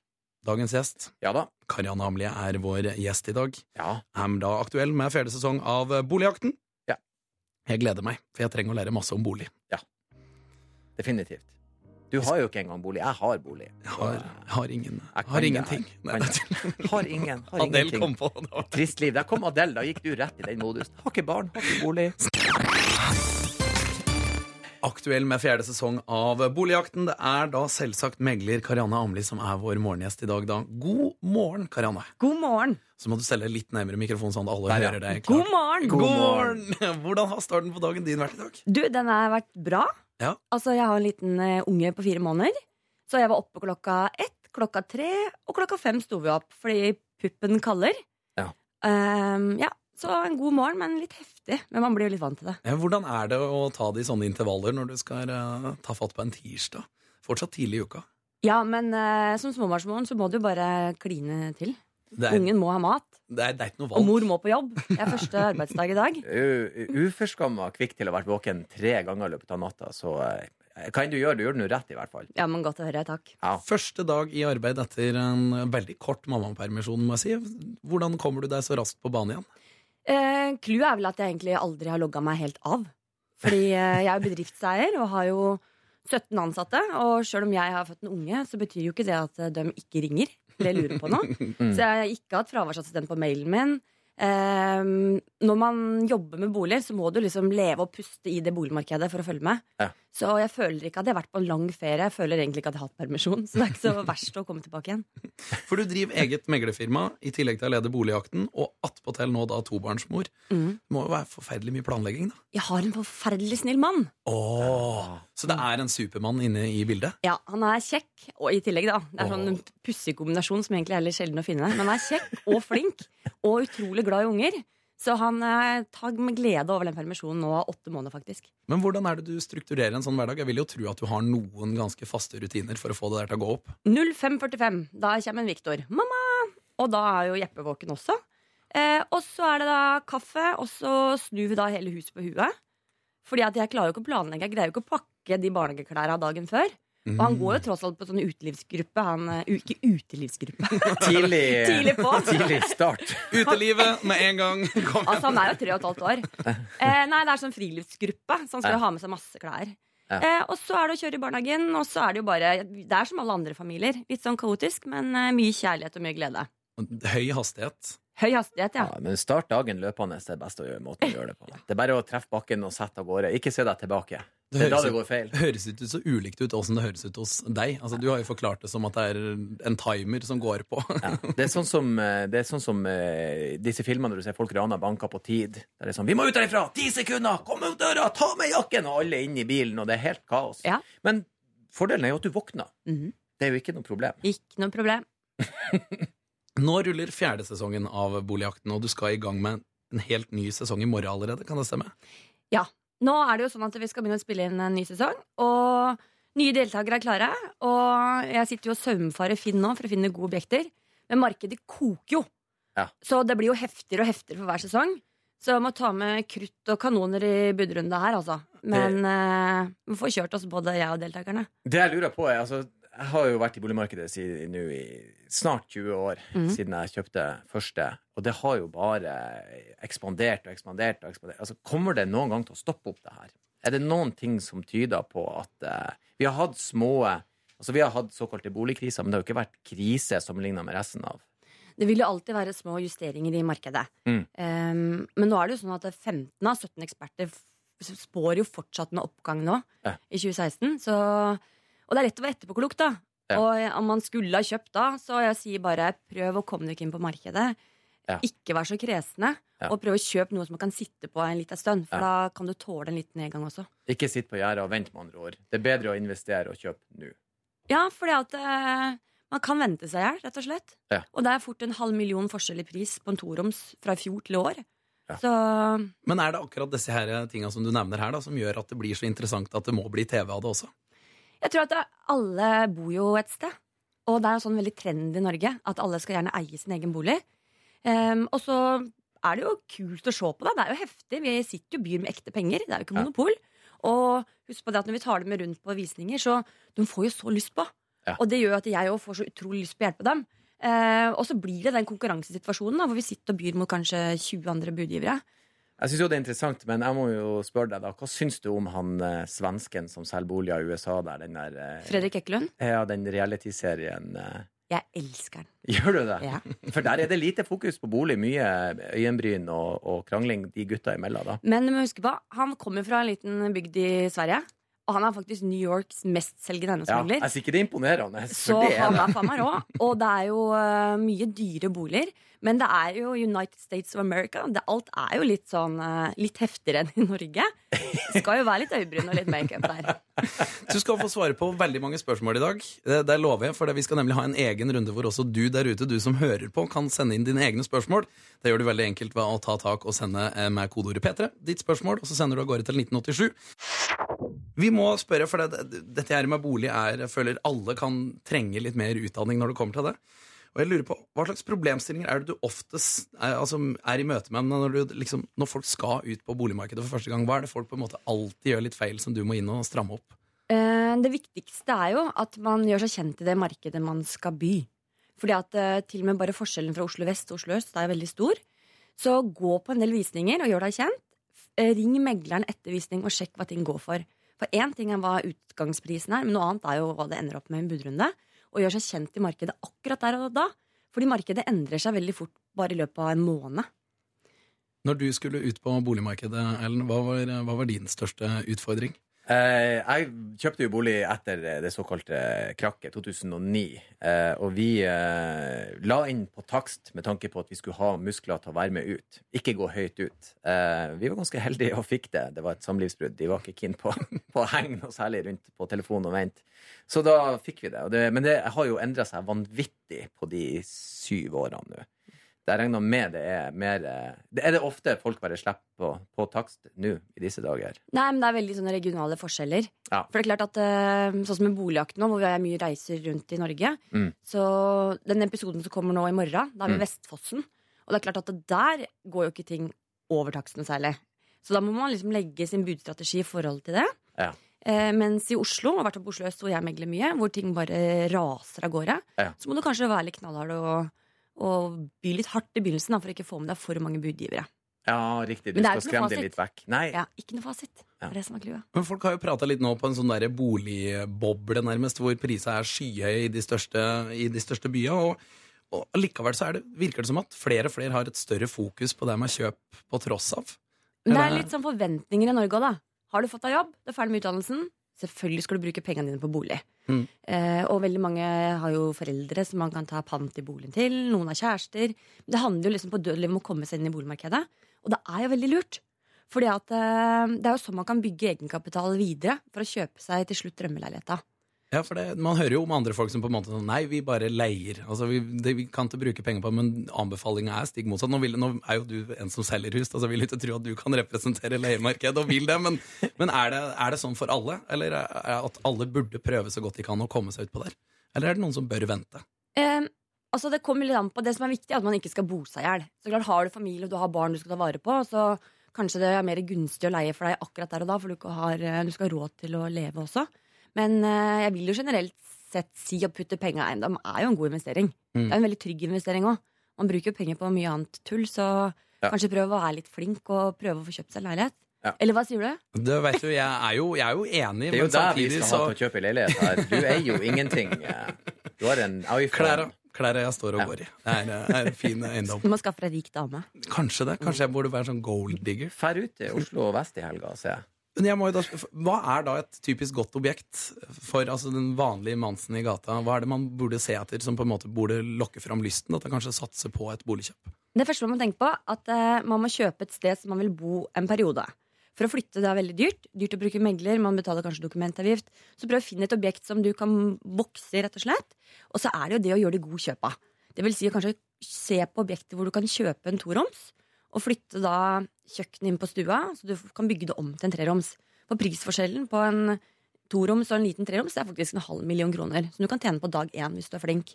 dagens gjest, Ja da. Karianne Hamlie, er vår gjest i dag. Ja. Er da aktuell med fjerde sesong av Boligjakten. Ja. Jeg gleder meg, for jeg trenger å lære masse om bolig. Definitivt. Du har jo ikke engang bolig. Jeg har bolig. Jeg har, jeg har ingen Jeg kan har det ingenting. jeg Nei, Kan det. Har ingen. Har Adele ingenting. kom på det. Trist liv. Der kom Adele. Da gikk du rett i den modusen. Har ikke barn, har ikke bolig. Aktuell med fjerde sesong av Boligjakten. Det er da selvsagt megler Karianne Amli som er vår morgengjest i dag. Da. God morgen, Karianne. God morgen. Så må du stelle litt nærmere mikrofonen, sånn at alle Der, ja. hører deg God morgen. God morgen! Hvordan har starten på dagen din vært i dag? Du, den har vært bra. Ja. Altså, jeg har en liten eh, unge på fire måneder. Så jeg var oppe klokka ett, klokka tre og klokka fem sto vi opp fordi puppen kaller. Ja. Um, ja. Så en god morgen, men litt heftig. Men man blir jo litt vant til det. Ja, hvordan er det å ta det i sånne intervaller når du skal uh, ta fatt på en tirsdag? Fortsatt tidlig i uka. Ja, men uh, som småbarnsmoren så må du bare kline til. Er, Ungen må ha mat, det er, det er ikke noe og mor må på jobb. Det er første arbeidsdag i dag. U- Uforskamma kvikk til å ha vært våken tre ganger i løpet av natta, så kan hva enn du gjøre? du gjør det nå rett, i hvert fall. Ja, men godt å høre. Takk. Ja. Første dag i arbeid etter en veldig kort mammapermisjon, må jeg si. Hvordan kommer du deg så raskt på banen igjen? Eh, Clouet er vel at jeg egentlig aldri har logga meg helt av. Fordi eh, jeg er jo bedriftseier og har jo 17 ansatte. Og sjøl om jeg har født en unge, så betyr jo ikke det at eh, de ikke ringer. Det lurer på noe. Så jeg har ikke hatt fraværsassistent på mailen min. Eh, når man jobber med bolig, så må du liksom leve og puste i det boligmarkedet for å følge med. Ja. Så jeg føler ikke at jeg har vært på en lang ferie. Jeg føler egentlig ikke at jeg har hatt permisjon. Så det er ikke så verst å komme tilbake igjen. For du driver eget meglerfirma i tillegg til å lede Boligjakten, og attpåtil nå da tobarnsmor. Mm. Det må jo være forferdelig mye planlegging, da. Jeg har en forferdelig snill mann. Åh, Så det er en supermann inne i bildet? Ja, han er kjekk, og i tillegg, da. Det er sånn en pussig kombinasjon som egentlig er litt sjelden å finne. Men han er kjekk og flink, og utrolig glad i unger. Så han eh, tar med glede over den permisjonen nå åtte måneder, faktisk. Men hvordan er det du strukturerer en sånn hverdag? Jeg vil jo tro at du har noen ganske faste rutiner for å få det der til å gå opp. 05.45, da kommer en Viktor. 'Mamma!' Og da er jo Jeppe våken også. Eh, og så er det da kaffe, og så snur vi da hele huset på huet. Fordi at jeg klarer jo ikke å planlegge, jeg greier jo ikke å pakke de barnehageklærne dagen før. Og han går jo tross alt på sånn utelivsgruppe. Han, eh, ikke utelivsgruppe. Tidlig, Tidlig på. tidlig start. Utelivet med en gang! Kom. Altså, han er jo tre og et halvt år. Eh, nei, det er sånn friluftsgruppe, så han skal jo ha med seg masse klær. Ja. Eh, og så er det å kjøre i barnehagen, og så er det jo bare Det er som alle andre familier. Litt sånn kaotisk, men eh, mye kjærlighet og mye glede. Høy hastighet. Høy hastighet, ja. Ja, men start dagen løpende er best å gjøre, måten å gjøre det på. Det er bare å treffe bakken og sette av gårde. Ikke se deg tilbake. Det er da det går feil. høres ikke så ulikt ut åssen det høres ut hos deg. Altså, du har jo forklart det som at det er en timer som går på. Ja. Det er sånn som, eh, er sånn som uh, disse filmene når du ser folk rana banker på tid. Der det er sånn 'Vi må ut herifra! Ti sekunder! Kom ut døra! Ta med jakken!' Og alle inn i bilen, og det er helt kaos. Ja. Men fordelen er jo at du våkner. Mhm. Det er jo ikke noe problem. Ikke noe problem. Nå ruller fjerde sesongen av Boligjakten, og du skal i gang med en helt ny sesong i morgen allerede. Kan det stemme? Ja. Nå er det jo sånn at vi skal begynne å spille inn en ny sesong, og nye deltakere er klare. Og jeg sitter jo og saumfarer Finn nå for å finne gode objekter. Men markedet koker jo. Ja. Så det blir jo heftigere og heftigere for hver sesong. Så jeg må ta med krutt og kanoner i budrunde her, altså. Men eh, vi får kjørt oss både jeg og deltakerne. Det jeg lurer på er altså, Jeg har jo vært i boligmarkedet siden, nå i snart 20 år, mm. siden jeg kjøpte første. Og det har jo bare ekspandert og ekspandert. og ekspandert. Altså, Kommer det noen gang til å stoppe opp det her? Er det noen ting som tyder på at uh, vi har hatt små Altså Vi har hatt såkalte boligkriser, men det har jo ikke vært krise sammenligna med resten av Det vil jo alltid være små justeringer i markedet. Mm. Um, men nå er det jo sånn at 15 av 17 eksperter spår jo fortsatt en oppgang nå Ja. i 2016. Så, og det er lett å være etterpåklok, da. Ja. Og om man skulle ha kjøpt da, så jeg sier bare prøv å komme dere inn på markedet. Ja. Ikke vær så kresne. Ja. Og prøv å kjøpe noe som man kan sitte på en liten stund. For Ja. da kan du tåle en liten nedgang også. Ikke sitt på gjerdet og vent, med andre ord. Det er bedre å investere og kjøpe nå. Ja, fordi at eh, man kan vente seg i hjel, rett og slett. Ja. Og det er fort en halv million forskjell i pris på en toroms fra i fjor til i år. Ja. Så Men er det akkurat disse her tinga som du nevner her, da, som gjør at det blir så interessant at det må bli TV av det også? Jeg tror at alle bor jo et sted. Og det er jo sånn veldig trend i Norge at alle skal gjerne eie sin egen bolig. Um, og så er det jo kult å se på det. Det er jo heftig. Vi sitter jo byr med ekte penger. Det er jo ikke monopol. Og husk på det at når vi tar dem rundt på visninger, så de får jo så lyst på. Ja. Og det gjør at jeg òg får så utrolig lyst på å hjelpe dem. Eh, og så blir det den konkurransesituasjonen da, hvor vi sitter og byr mot kanskje 20 andre budgivere. Jeg syns jo det er interessant, men jeg må jo spørre deg, da. Hva syns du om han eh, svensken som selger boliger i USA der? Den der eh, Fredrik Ekkelund, Ja, den realityserien. Eh, jeg elsker den. gjør du det? Ja. For der er det lite fokus på bolig. Mye øyenbryn og, og krangling de gutta imellom, da. Men du må huske på, han kommer fra en liten bygd i Sverige. Og han er faktisk New Yorks mestselgende Ja, eiendomsmegler. jeg syns ikke det er imponerende. så det er han er faen meg rå. Og det er jo uh, mye dyre boliger. Men det er jo United States of America. Det, alt er jo litt sånn uh, litt heftigere enn i Norge. Det skal jo være litt øyebryn og litt makeup der. Du skal få svare på veldig mange spørsmål i dag. Det, det lover jeg, for det- vi skal nemlig ha en egen runde hvor også du der ute, du som hører på, kan sende inn dine egne spørsmål. Det gjør du veldig enkelt ved å ta tak og sende eh, med kodeordet P3 ditt spørsmål, og så sender du av gårde til 1987. Vi må spørre, for det, dette her med bolig er Jeg føler alle kan trenge litt mer utdanning når det kommer til det. Og jeg lurer på, Hva slags problemstillinger er det du oftest er, altså, er i møte med når, du, liksom, når folk skal ut på boligmarkedet for første gang? Hva er det folk på en måte alltid gjør litt feil, som du må inn og stramme opp? Eh, Det viktigste er jo at man gjør seg kjent i det markedet man skal by. Fordi at eh, til og med bare forskjellen fra Oslo vest til Oslo øst er veldig stor. Så gå på en del visninger og gjør deg kjent. Eh, Ring megleren etter visning og sjekk hva ting går for. For én ting er hva utgangsprisen er, men noe annet er jo hva det ender opp med i en budrunde. Og gjør seg kjent i markedet akkurat der og da. Fordi markedet endrer seg veldig fort bare i løpet av en måned. Når du skulle ut på boligmarkedet, Ellen, hva var, hva var din største utfordring? Eh, jeg kjøpte jo bolig etter det såkalte krakket, 2009. Eh, og vi eh, la inn på takst med tanke på at vi skulle ha muskler til å være med ut. Ikke gå høyt ut. Vi var ganske heldige og fikk det. Det var et samlivsbrudd. De var ikke keen på, på å henge noe særlig rundt på telefonen og vente. Så da fikk vi det men det har jo endra seg vanvittig på de syv årene nå. Jeg regner med det er mer eh, det Er det ofte folk bare slipper på, på takst nå i disse dager? Nei, men det er veldig sånne regionale forskjeller. Ja. For det er klart at eh, Sånn som med boligjakten nå, hvor vi har mye reiser rundt i Norge. Mm. Så den episoden som kommer nå i morgen, da er vi Mm. Vestfossen. Og det er klart at der går jo ikke ting over taksten særlig. Så da må man liksom legge sin budstrategi i forhold til det. Ja. Eh, mens i Oslo, og hvert fall på Oslo øst, hvor jeg megler mye, hvor ting bare raser av gårde, Ja. så må du kanskje være litt knallhard og, og by litt hardt i begynnelsen da, for å ikke få med deg for mange budgivere. Ja, riktig. Du skal skremme det litt vekk. Nei, Ja, ikke noe fasit. Det Ja. er det som er klue. Men folk har jo prata litt nå på en sånn der boligboble, nærmest, hvor prisene er skyhøye i de største, i de største byene. Og, og likevel så er det, virker det som at flere og flere har et større fokus på det med kjøp på tross av. Men det er litt sånn forventninger i Norge òg, da. Har du fått deg jobb, du er ferdig med utdannelsen, selvfølgelig skal du bruke pengene dine på bolig. Mm. Eh, og veldig mange har jo foreldre som man kan ta pant i boligen til. Noen har kjærester. Det handler jo liksom på dødelig om å komme seg inn i boligmarkedet. Og det er jo veldig lurt. Fordi at eh, det er jo sånn man kan bygge egenkapital videre for å kjøpe seg til slutt drømmeleiligheta. Ja, for det, Man hører jo om andre folk som på en måte sånn Nei, vi bare leier. Altså, vi, det, vi kan ikke bruke penger på men anbefalinga er stikk motsatt. Nå, vil, nå er jo du en som selger hus, altså vil ikke tro at du kan representere leiemarkedet og vil det. Men, men er, det, er det sånn for alle? Eller er er at alle burde prøve så godt de kan å komme seg ut på der? Eller er det noen som bør vente? Um, altså Det kommer litt an på Det som er viktig, er at man ikke skal bo seg i hjel. Har du familie og du har barn du skal ta vare på, så kanskje det er mer gunstig å leie for deg akkurat der og da, for du, har, du skal ha råd til å leve også. Men eh, jeg vil jo generelt sett si å putte penger i eiendom er jo en god investering. Mm. Det er en veldig trygg investering òg. Man bruker jo penger på mye annet tull, så Ja. kanskje prøv å være litt flink og prøve å få kjøpt seg leilighet. Ja. Eller hva sier du? Det vet du, jeg er jo, jeg er jo enig, det er jo der vi skal så ha til å kjøpe leilighet her. Du eier jo ingenting. eh. Du har en iPhone. Klær, klærne jeg står og Ja. går i. Det er, er en fin eiendom. Du må skaffe deg rik dame. Kanskje det. Kanskje jeg burde være sånn gold digger. Fær ut til Oslo og vest i helga, ser jeg. Men jeg må jo da, hva er da et typisk godt objekt for altså, den vanlige Mansen i gata? Hva er det man burde se etter som på en måte burde lokke fram lysten? At man kanskje satser på et boligkjøp? Det første man må tenke på, at uh, man må kjøpe et sted som man vil bo en periode. For å flytte det er veldig dyrt. Dyrt å bruke megler, man betaler kanskje dokumentavgift. Så prøv å finne et objekt som du kan vokse i, rett og slett. Og så er det jo det å gjøre det god kjøp av. Det vil si å kanskje se på objekter hvor du kan kjøpe en toroms, og flytte da kjøkkenet inn på stua, så du kan bygge det om til en treroms. For prisforskjellen på en toroms og en liten treroms er faktisk en halv million kroner. Som du kan tjene på dag én hvis du er flink.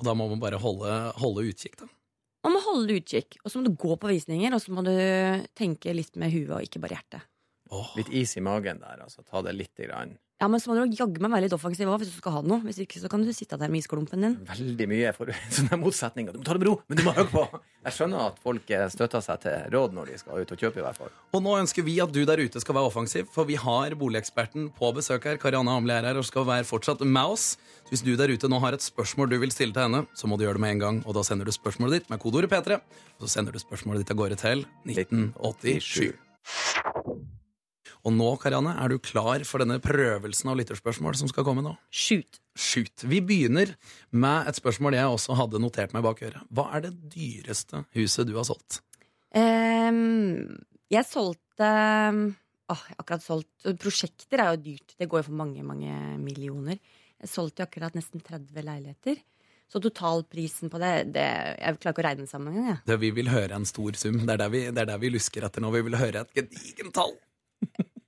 Og da må man bare holde, holde utkikk, da. Man må holde utkikk, og så må du gå på visninger, og så må du tenke litt med huet og ikke bare hjertet. Oh. Litt is i magen der, altså. Ta det lite grann. Ja, men så må du jaggu meg være litt offensiv òg, hvis du skal ha noe. Hvis ikke så kan du sitte der med isklumpen din. Veldig mye for sånne motsetninger. Du må ta det med ro, men du må høre på! Jeg skjønner at folk eh, støtter seg til råd når de skal ut og kjøpe, i hvert fall. Og nå ønsker vi at du der ute skal være offensiv, for vi har boligeksperten på besøk her. Karianne Amli er her og skal være fortsatt med oss. Så hvis du der ute nå har et spørsmål du vil stille til henne, så må du gjøre det med en gang. Og da sender du spørsmålet ditt med kodeordet P3, og så sender du spørsmålet ditt av gårde til 1987. Og nå, Karianne, er du klar for denne prøvelsen av lytterspørsmål som skal komme nå? Shoot. Shoot. Vi begynner med et spørsmål jeg også hadde notert meg bak øret. Hva er det dyreste huset du har solgt? Um, jeg solgte Åh, jeg har akkurat solgt Prosjekter er jo dyrt. Det går jo for mange, mange millioner. Jeg solgte akkurat nesten 30 leiligheter. Så totalprisen på det, det Jeg klarer ikke å regne sammen engang. jeg. Det vi vil høre en stor sum. Det er der vi, det er der vi lusker etter nå. Vi vil høre et gedigent tall.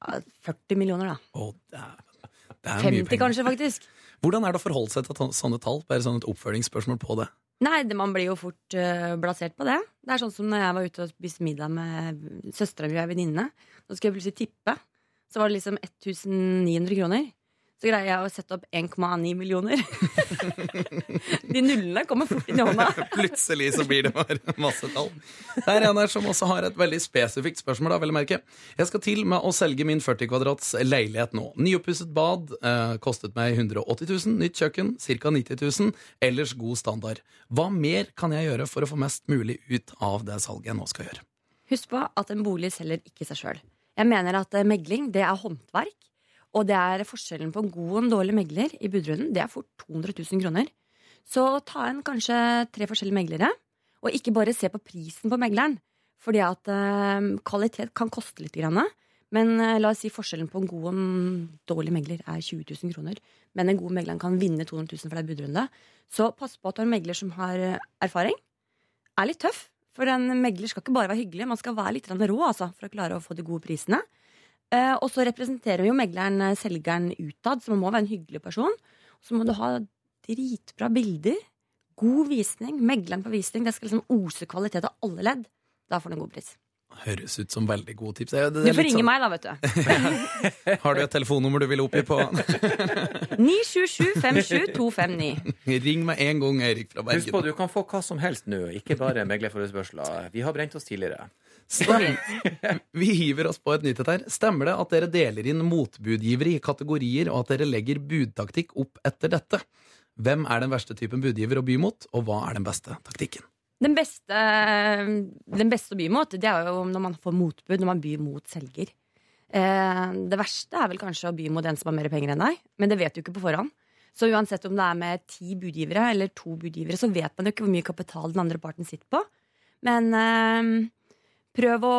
Ja, 40 millioner, da. Oh, det er, Det er mye 50 penger. kanskje, faktisk. Hvordan er det å forholde seg til sånne tall? Bare sånn et oppfølgingsspørsmål på det. Nei, det, man blir jo fort uh, blasert på det. Det er sånn som når jeg var ute og spiste middag med søstera mi og ei venninne. Så skulle jeg plutselig tippe. Så var det liksom 1900 kroner. Så greier jeg å sette opp 1,9 millioner. De nullene kommer fort inn i hånda. Plutselig så blir det bare masse tall. Det er en her som også har et veldig spesifikt spørsmål. da, vel å merke. Jeg skal til med å selge min 40 kvadrats leilighet nå. Nyoppusset bad eh, kostet meg 180 000. Nytt kjøkken ca. 90 000. Ellers god standard. Hva mer kan jeg gjøre for å få mest mulig ut av det salget jeg nå skal gjøre? Husk på at en bolig selger ikke seg sjøl. Jeg mener at eh, megling det er håndverk. Og det er forskjellen på en god og en dårlig megler i budrunden. Det er fort 200 000 kroner. Så ta en kanskje tre forskjellige meglere, og ikke bare se på prisen på megleren. Fordi at eh, kvalitet kan koste litt. Grann, men eh, la oss si forskjellen på en god og en dårlig megler er 20 000 kroner. Men en god megler kan vinne 200 000 for deg i budrunde. Så pass på at du har en megler som har eh, erfaring. Er litt tøff. For en megler skal ikke bare være hyggelig, man skal være litt rå altså, for å klare å få de gode prisene. Eh, og så representerer jo megleren eh, selgeren utad, så man må være en hyggelig person. Så må du ha dritbra bilder, god visning, megleren på visning. Det skal liksom ose kvalitet av alle ledd. Da får du en god pris. Høres ut som veldig gode tips. Det er- det Du får litt ringe sånn- meg, da, vet du. Har du et telefonnummer du vil oppgi på? 977 57259. Ring meg en gang, Erik fra Bergen. Husk på, du kan få hva som helst nå, ikke bare meglerforespørsler. Vi har brent oss tidligere. Vi hiver oss på et nytt et her. Stemmer det at dere deler inn motbudgivere i kategorier, og at dere legger budtaktikk opp etter dette? Hvem er den verste typen budgiver å by mot, og hva er den beste taktikken? Den beste, den beste å by mot, det er jo når man får motbud, når man byr mot selger. Eh, det verste er vel kanskje å by mot en som har mer penger enn deg, men det vet du ikke på forhånd. Så uansett om det er med ti budgivere eller to budgivere, så vet man jo ikke hvor mye kapital den andre parten sitter på. Men eh, prøv å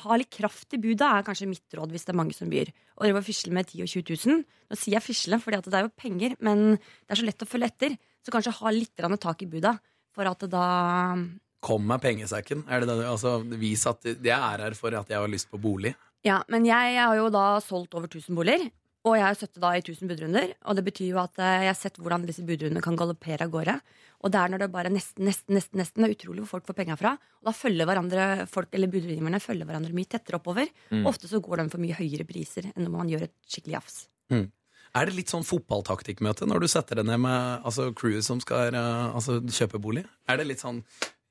ha litt kraft i budet, er kanskje mitt råd hvis det er mange som byr. Og drive og fisle med 10 og 20 000. Nå sier jeg fisle, for det er jo penger, men det er så lett å følge etter. Så kanskje ha litt tak i buda, for at det da Kom med pengesekken. Er det det, du- altså, vis at jeg er her for at jeg har lyst på bolig. Ja, men jeg har jo da solgt over 1000 boliger. Og jeg har sittet da i 1000 budrunder. Og det betyr jo at eh, jeg har sett hvordan disse budrundene kan galoppere av gårde. Og det er når det bare er nesten, nesten, nesten, nesten. Det er utrolig hvor folk får penga fra. Og da følger hverandre folk, eller budgiverne følger hverandre mye tettere oppover. Ofte så går de for mye høyere priser enn når man gjør et skikkelig jafs. Er det litt sånn fotballtaktikkmøte når du setter deg ned med altså, crewet som skal eh, altså, kjøpe bolig? Er det litt sånn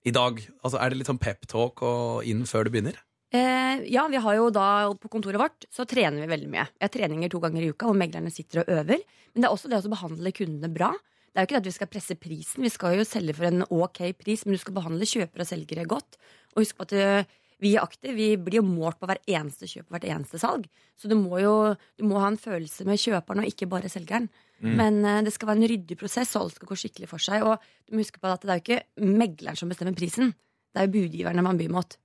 i dag, altså, er det litt sånn peptalk og inn før du begynner? Eh, ja, vi har jo da på kontoret vårt så trener vi veldig mye. Jeg har treninger to ganger i uka hvor meglerne sitter og øver. Men det er også det å behandle kundene bra. Det er jo ikke det at vi skal presse prisen, vi skal jo selge for en ok pris, men du skal behandle kjøpere og selgere godt. Og husk på at eh, vi er aktive. vi blir jo målt på hver eneste kjøp og hvert eneste salg. Så du må jo du må ha en følelse med kjøperen og ikke bare selgeren. Men eh, det skal være en ryddig prosess, og alt skal gå skikkelig for seg. Og du må huske på at det er jo ikke megleren som bestemmer prisen. Det er jo budgiverne man byr mot.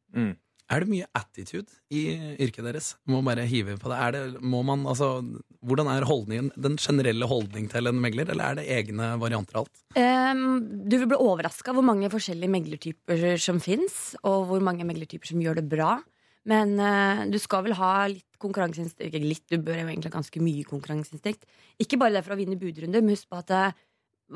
Er det mye attitude i yrket deres? Må bare hive på det. Det man, altså, hvordan er holdningen, den generelle holdning til en megler, eller er det egne varianter av alt? Um, du vil bli overraska hvor mange forskjellige meglertyper som fins, og hvor mange meglertyper som gjør det bra. Men uh, du skal vel ha litt konkurranseinstinkt. Litt, du bør egentlig ha ganske mye konkurranseinstinkt. Ikke bare det for å vinne budrunder, men husk på at uh,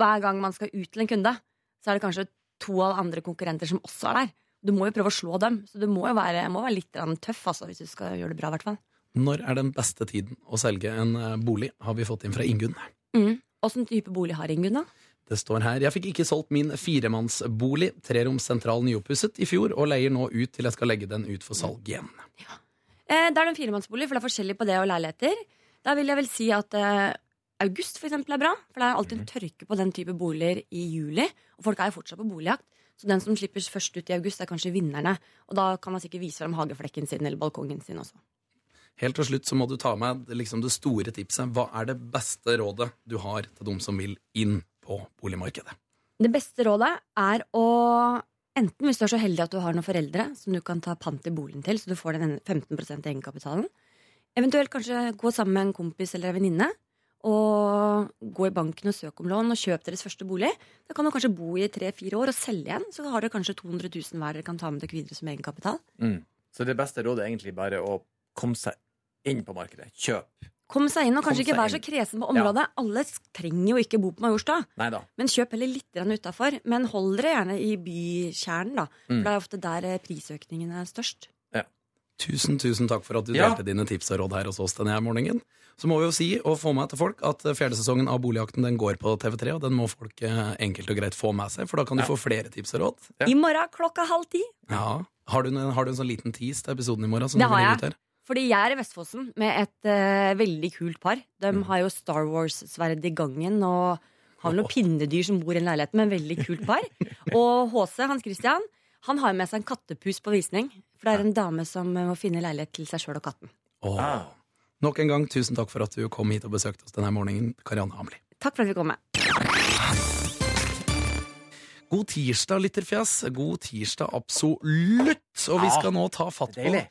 hver gang man skal ut til en kunde, så er det kanskje to av andre konkurrenter som også er der. Du må jo prøve å slå dem, så du må jo være, må være litt tøff altså, hvis du skal gjøre det bra. Hvertfall. Når er den beste tiden å selge en eh, bolig, har vi fått inn fra Ingunn. Mm. Åssen type bolig har Ingunn, da? Det står her Jeg fikk ikke solgt min firemannsbolig, treroms sentral nyoppusset, i fjor, og leier nå ut til jeg skal legge den ut for salg igjen. Eh, det er en firemannsbolig, for det er forskjellig på det og leiligheter. Da vil jeg vel si at eh, august for eksempel er bra, for det er alltid en tørke på den type boliger i juli. Og folk er jo fortsatt på boligjakt. Så den som slipper først ut i august, er kanskje vinnerne. Og da kan man sikkert vise frem hageflekken sin eller balkongen sin også. Helt til slutt så må du ta med liksom det store tipset. Hva er det beste rådet du har til de som vil inn på boligmarkedet? Det beste rådet er å Enten hvis du er så heldig at du har noen foreldre som du kan ta pant i boligen til, så du får den 15% egenkapitalen. Eventuelt kanskje gå sammen med en kompis eller en venninne og gå i banken og søke om lån og kjøpe deres første bolig. Da kan man kanskje bo i tre-fire år og selge igjen. Så har dere kanskje 200 000 hver dere kan ta med dere videre som egenkapital. Mm. Så det beste rådet er egentlig bare å komme seg inn på markedet. Kjøp. Kom seg inn, og kanskje ikke vær så kresen på området. Alle trenger jo ikke bo på Majorstua. Men kjøp heller litt utafor. Men hold dere gjerne i bykjernen, da. For Mm. det er ofte der prisøkningene prisøkningen er størst. Tusen, tusen takk for at du Ja. delte dine tips og råd her hos oss denne her morgenen. Så må vi jo si og få med til folk at fjerde sesongen av Boligjakten den går på TV3, og den må folk eh, enkelt og greit få med seg, for da kan du Ja. få flere tips og råd. Ja. I morgen klokka halv ti. Ja. Har du, en, har du en sånn liten tease til episoden i morgen? Som Det har jeg. her? Fordi jeg er i Vestfossen med et uh, veldig kult par. De Mm. har jo Star Wars-sverd i gangen og har noen pinnedyr som bor i en leilighet med en veldig kult par. Og HC, Hans Christian, han har med seg en kattepus på visning. For det er en dame som eh, må finne leilighet til seg sjøl og katten. Oh. Ah. Nok en gang, tusen takk for at du kom hit og besøkte oss denne morgenen, Karianne Hamli. Takk for at vi kom med. God tirsdag, lytterfjes. God tirsdag, absolutt. Og vi skal nå ta fatt på.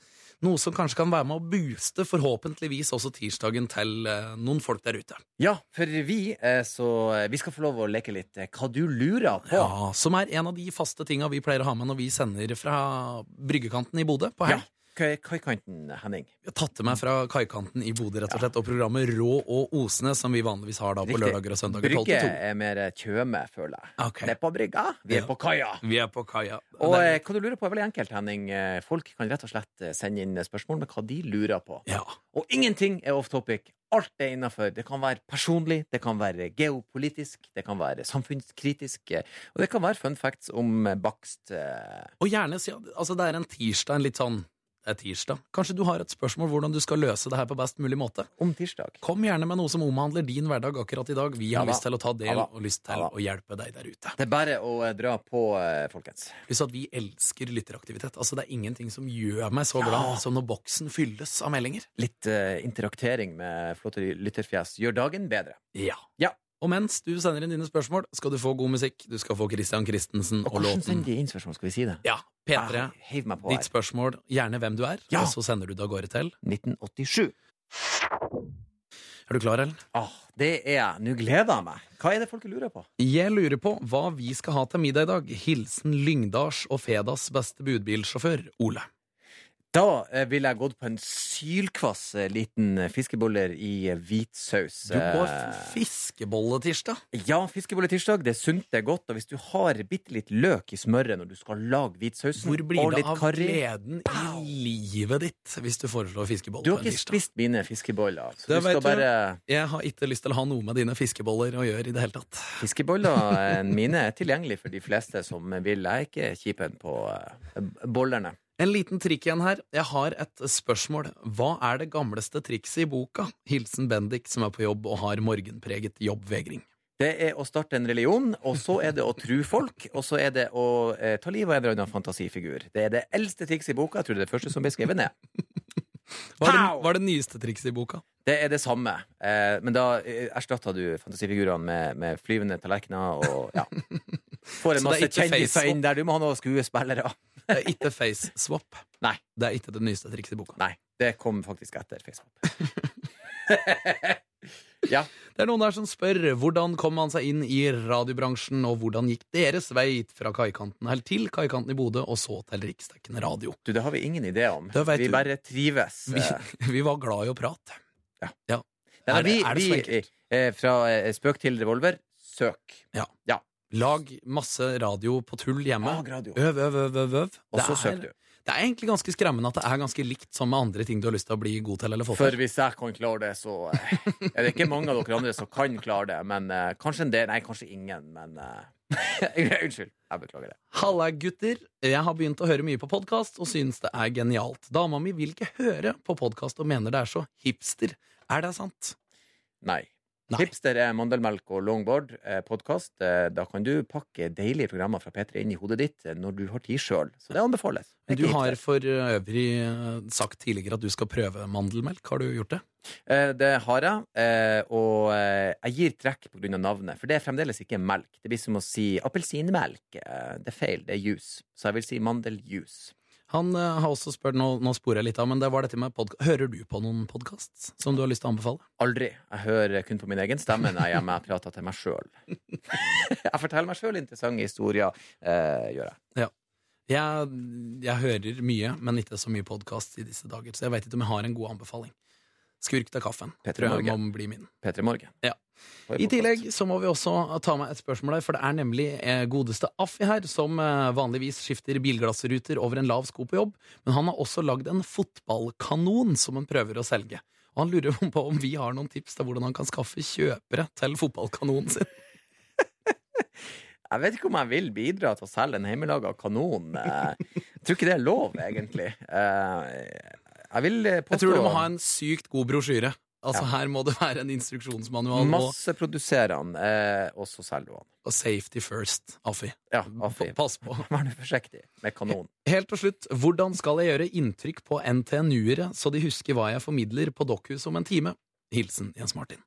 Noe som kanskje kan være med å booste forhåpentligvis også tirsdagen til eh, noen folk der ute. Ja, for vi, eh, så vi skal få lov å leke litt eh, hva du lurer på. Ja, Som er en av de faste tinga vi pleier å ha med når vi sender fra bryggekanten i Bodø på helg. Ja. Kai- Kaikanten, Henning. Vi har tatt det med fra kaikanten i Bodø, rett og slett, og programmet Rå og Osene, som vi vanligvis har da på Riktig. lørdager og søndager 12 Brygge til 2. er mer Tjøme, føler jeg. Okay. Det er på brygga, vi er Ja. på kaia. Vi er på kaia. Og eh, hva du lurer på er veldig enkelt, Henning. Eh, Folk kan rett og slett eh, sende inn spørsmål med hva de lurer på. ja. Og ingenting er off topic. Alt er innafor. Det kan være personlig, det kan være geopolitisk, det kan være samfunnskritisk, eh, og det kan være fun facts om bakst. Og gjerne si altså, det er en tirsdag, en litt sånn det er tirsdag. Kanskje du har et spørsmål hvordan du skal løse det her på best mulig måte. om tirsdag. Kom gjerne med noe som omhandler din hverdag akkurat i dag. Vi har Ja da. lyst til å ta del Ja og lyst til Ja å hjelpe deg der ute. Det er bare å eh, dra på, eh, folkens. Pluss at vi elsker lytteraktivitet. Altså, det er ingenting som gjør meg så glad som når boksen fylles av meldinger. Litt uh, interaktering med flotte lytterfjes gjør dagen bedre. Ja. Ja. Og mens du sender inn dine spørsmål, skal du få god musikk. Du skal få Christian Christensen Og og hvordan sender de inn spørsmål? Skal vi si det? Ja, P3. Ah, Ditt spørsmål, gjerne hvem du er, Ja. og så sender du det av gårde til 1987. Er du klar, Ellen? Ah, det er jeg. Nå gleder jeg meg. Hva er det folk lurer på? Jeg lurer på hva vi skal ha til middag i dag. Hilsen Lyngdals og Fedas beste budbilsjåfør, Ole. Da eh, ville jeg gått på en sylkvass eh, liten eh, fiskeboller i hvit saus. Du går fiskebolletirsdag? Ja, fiskebolletirsdag. Det er sunt, det er godt. Og hvis du har bitte litt løk i smøret når du skal lage hvitsausen, Hvor blir det av karri gleden i livet ditt hvis du foreslår fiskeboller Du har på en ikke spist mine fiskeboller. Så Det du skal du. bare Jeg har ikke lyst til å ha noe med dine fiskeboller å gjøre i det hele tatt. Fiskeboller mine er tilgjengelig for de fleste som vil. Jeg er ikke kjipen på bollerne. En liten trikk igjen her. Jeg har et spørsmål. Hva er det gamleste trikset i boka? Hilsen Bendik, som er på jobb og har morgenpreget jobbvegring. Det er å starte en religion, og så er det å tru folk, og så er det å eh, ta livet av en eller annen fantasifigur. Det er det eldste trikset i boka. Jeg tror det er det første som ble skrevet ned. Hva er, det, hva er det nyeste trikset i boka? Det er det samme, eh, men da erstatta erstatter du fantasifigurene med, med flyvende tallerkener og ja. Får en masse kjendiser inn der. Du må ha noen skuespillere. Det er ikke face swap. Nei. Det er ikke det nyeste trikset i boka. Nei, det kom faktisk etter Facebook. ja. Det er noen der som spør hvordan kom han seg inn i radiobransjen, og hvordan gikk deres vei fra kaikanten eller til kaikanten i Bodø, og så til riksdekkende radio. Du, det har vi ingen idé om. Vi du. bare trives. Vi, eh. vi var glad i å prate. Ja. ja. Nei, Er vi, er det så vi, enkelt? eh, fra eh, spøk til revolver, søk. Lag masse radio på tull hjemme. Lag radio. Øv, øv, øv, øv, øv. Og så søk du. Det er egentlig ganske skremmende at det er ganske likt som med andre ting du har lyst til å bli god til eller få For hvis jeg kan klare det, så eh, er det ikke mange av dere andre som kan klare det. Men eh, kanskje en del. Nei, kanskje ingen, men eh, Unnskyld. Jeg beklager det. Halla, gutter. Jeg har begynt å høre mye på podkast og synes det er genialt. Dama mi vil ikke høre på podkast og mener det er så hipster. Er det sant? Nei. Nei. Hipster er mandelmelk og longboard eh, podkast. Eh, da kan du pakke deilige programmer fra P3 inn i hodet ditt eh, når du har tid sjøl. Så det anbefales. Er Du har for øvrig eh, sagt tidligere at du skal prøve mandelmelk. Har du gjort det? Det har jeg, og jeg gir trekk pga. navnet. For det er fremdeles ikke melk. Det blir som å si appelsinmelk. Det er feil, det er juice. Så jeg vil si mandeljuice. Han uh, har også spurt, nå, nå sporer jeg litt av, men det var dette med podkast. Hører du på noen podkast som du har lyst til å anbefale? Aldri. Jeg hører kun på min egen stemme når jeg er hjemme. og prater til meg sjøl. jeg forteller meg sjøl interessante historier, eh, gjør jeg. Jeg, jeg hører mye, men ikke så mye podkast i disse dager, så jeg veit ikke om jeg har en god anbefaling. Skurk til kaffen. Petre Tror jeg må bli min. P3 Morgen. Ja. I tillegg så må vi også ta med et spørsmål her, for det er nemlig eh, godeste Affi her, som eh, vanligvis skifter bilglassruter over en lav sko på jobb, men han har også lagd en fotballkanon som han prøver å selge. Og han lurer på om vi har noen tips til hvordan han kan skaffe kjøpere til fotballkanonen sin. Jeg vet ikke om jeg vil bidra til å selge en hjemmelaga kanon. Eh, Jeg tror ikke det er lov, egentlig. Eh, Jeg vil påstå Jeg tror du må ha en sykt god brosjyre. Altså Her må det være en instruksjonsmanual Masse produserer han, eh, og så selger han. og safety first, Affi. Ja, Affi. Pass på. Vær nå forsiktig med kanon. Helt til slutt, hvordan skal jeg gjøre inntrykk på NTNU-ere så de husker hva jeg formidler på Dokkhuset om en time? Hilsen Jens Martin.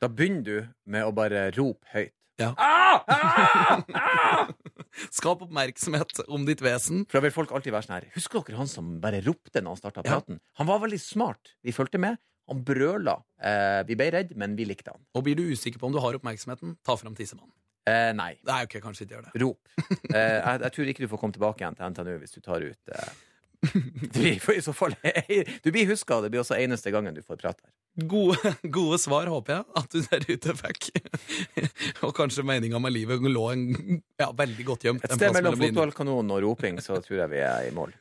Da begynner du med å bare rope høyt. Ja. Ah! Ah! Ah! Skap oppmerksomhet om ditt vesen. For da vil folk alltid være sånn her Husker dere han som bare ropte når han starta Ja. praten? Han var veldig smart. Vi fulgte med. Han brøla. Eh, vi ble redd, men vi likte han. Og blir du usikker på om du har oppmerksomheten, ta fram tissemannen. Eh, nei. Nei, okay, kanskje ikke gjør det. Rop. Eh, jeg, jeg tror ikke du får komme tilbake igjen til NTNU hvis du tar ut eh, du blir, for i så fall, du blir huska, det blir også eneste gangen du får prate her. Gode, gode svar håper jeg at du der ute fikk. og kanskje meninga med livet lå en, ja, veldig godt gjemt. Et sted mellom fotballkanonen fotballkanon og roping, så tror jeg vi er i mål.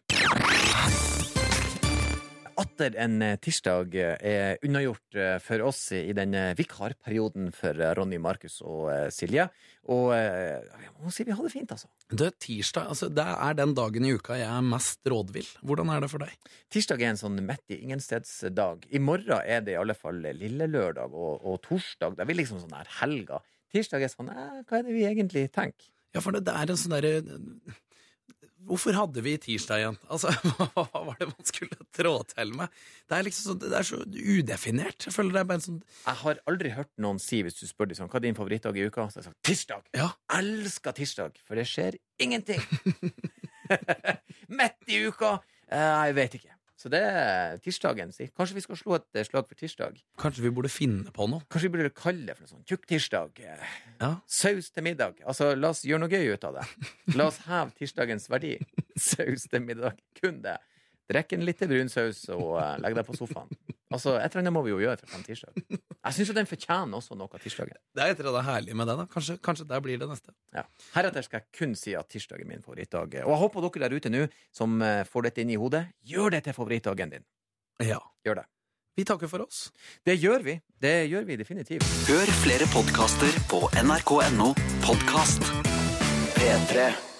Atter en eh, tirsdag eh, er unnagjort eh, for oss i den eh, vikarperioden for Ronny, Markus og Silje. Og jeg må si vi har det fint, altså. Det er tirsdag, altså det er den dagen i uka jeg er mest rådvill. Hvordan er det for deg? Tirsdag er en sånn midt i ingenstedsdag. I morgen er det i alle fall lille lørdag og, og torsdag. Det er vi liksom sånn her helga. Tirsdag er sånn eh, Hva er det vi egentlig tenker? Ja, for det, det er en sånn derre Hvorfor hadde vi tirsdag igjen? Altså, Hva var det man skulle trå til med? Det er liksom sånn, det er så udefinert. Jeg føler det er bare en sånn Jeg har aldri hørt noen si, hvis du spør dem sånn, hva er din favorittdag i uka, så har jeg sagt tirsdag. Ja. Elsker tirsdag, for det skjer ingenting. Midt i uka. Eh, Jeg vet ikke. Så det er tirsdagen. Si. Kanskje vi skal slå et eh, slag for tirsdag. Kanskje vi burde finne på noe? Kanskje vi burde kalle det for noe sånn tjukktirsdag. Eh, Ja. Saus til middag. Altså, la oss gjøre noe gøy ut av det. La oss heve tirsdagens verdi. Saus til middag. Kun det. Drikk en lite brun saus og uh, legg deg på sofaen. Altså, Et eller annet må vi jo gjøre for en tirsdag. Jeg syns jo den fortjener også noe av tirsdagen. Det er et eller annet herlig med det. da Kanskje, kanskje der blir det neste. Ja. Heretter skal jeg kun si at tirsdag er min favorittdag. Og jeg håper dere der ute nå, som eh, får dette inn i hodet, gjør det til favorittdagen din. Ja. Gjør det. Vi takker for oss. Det gjør vi. Det gjør vi definitivt. Hør flere podkaster på nrk.no podkast. P3.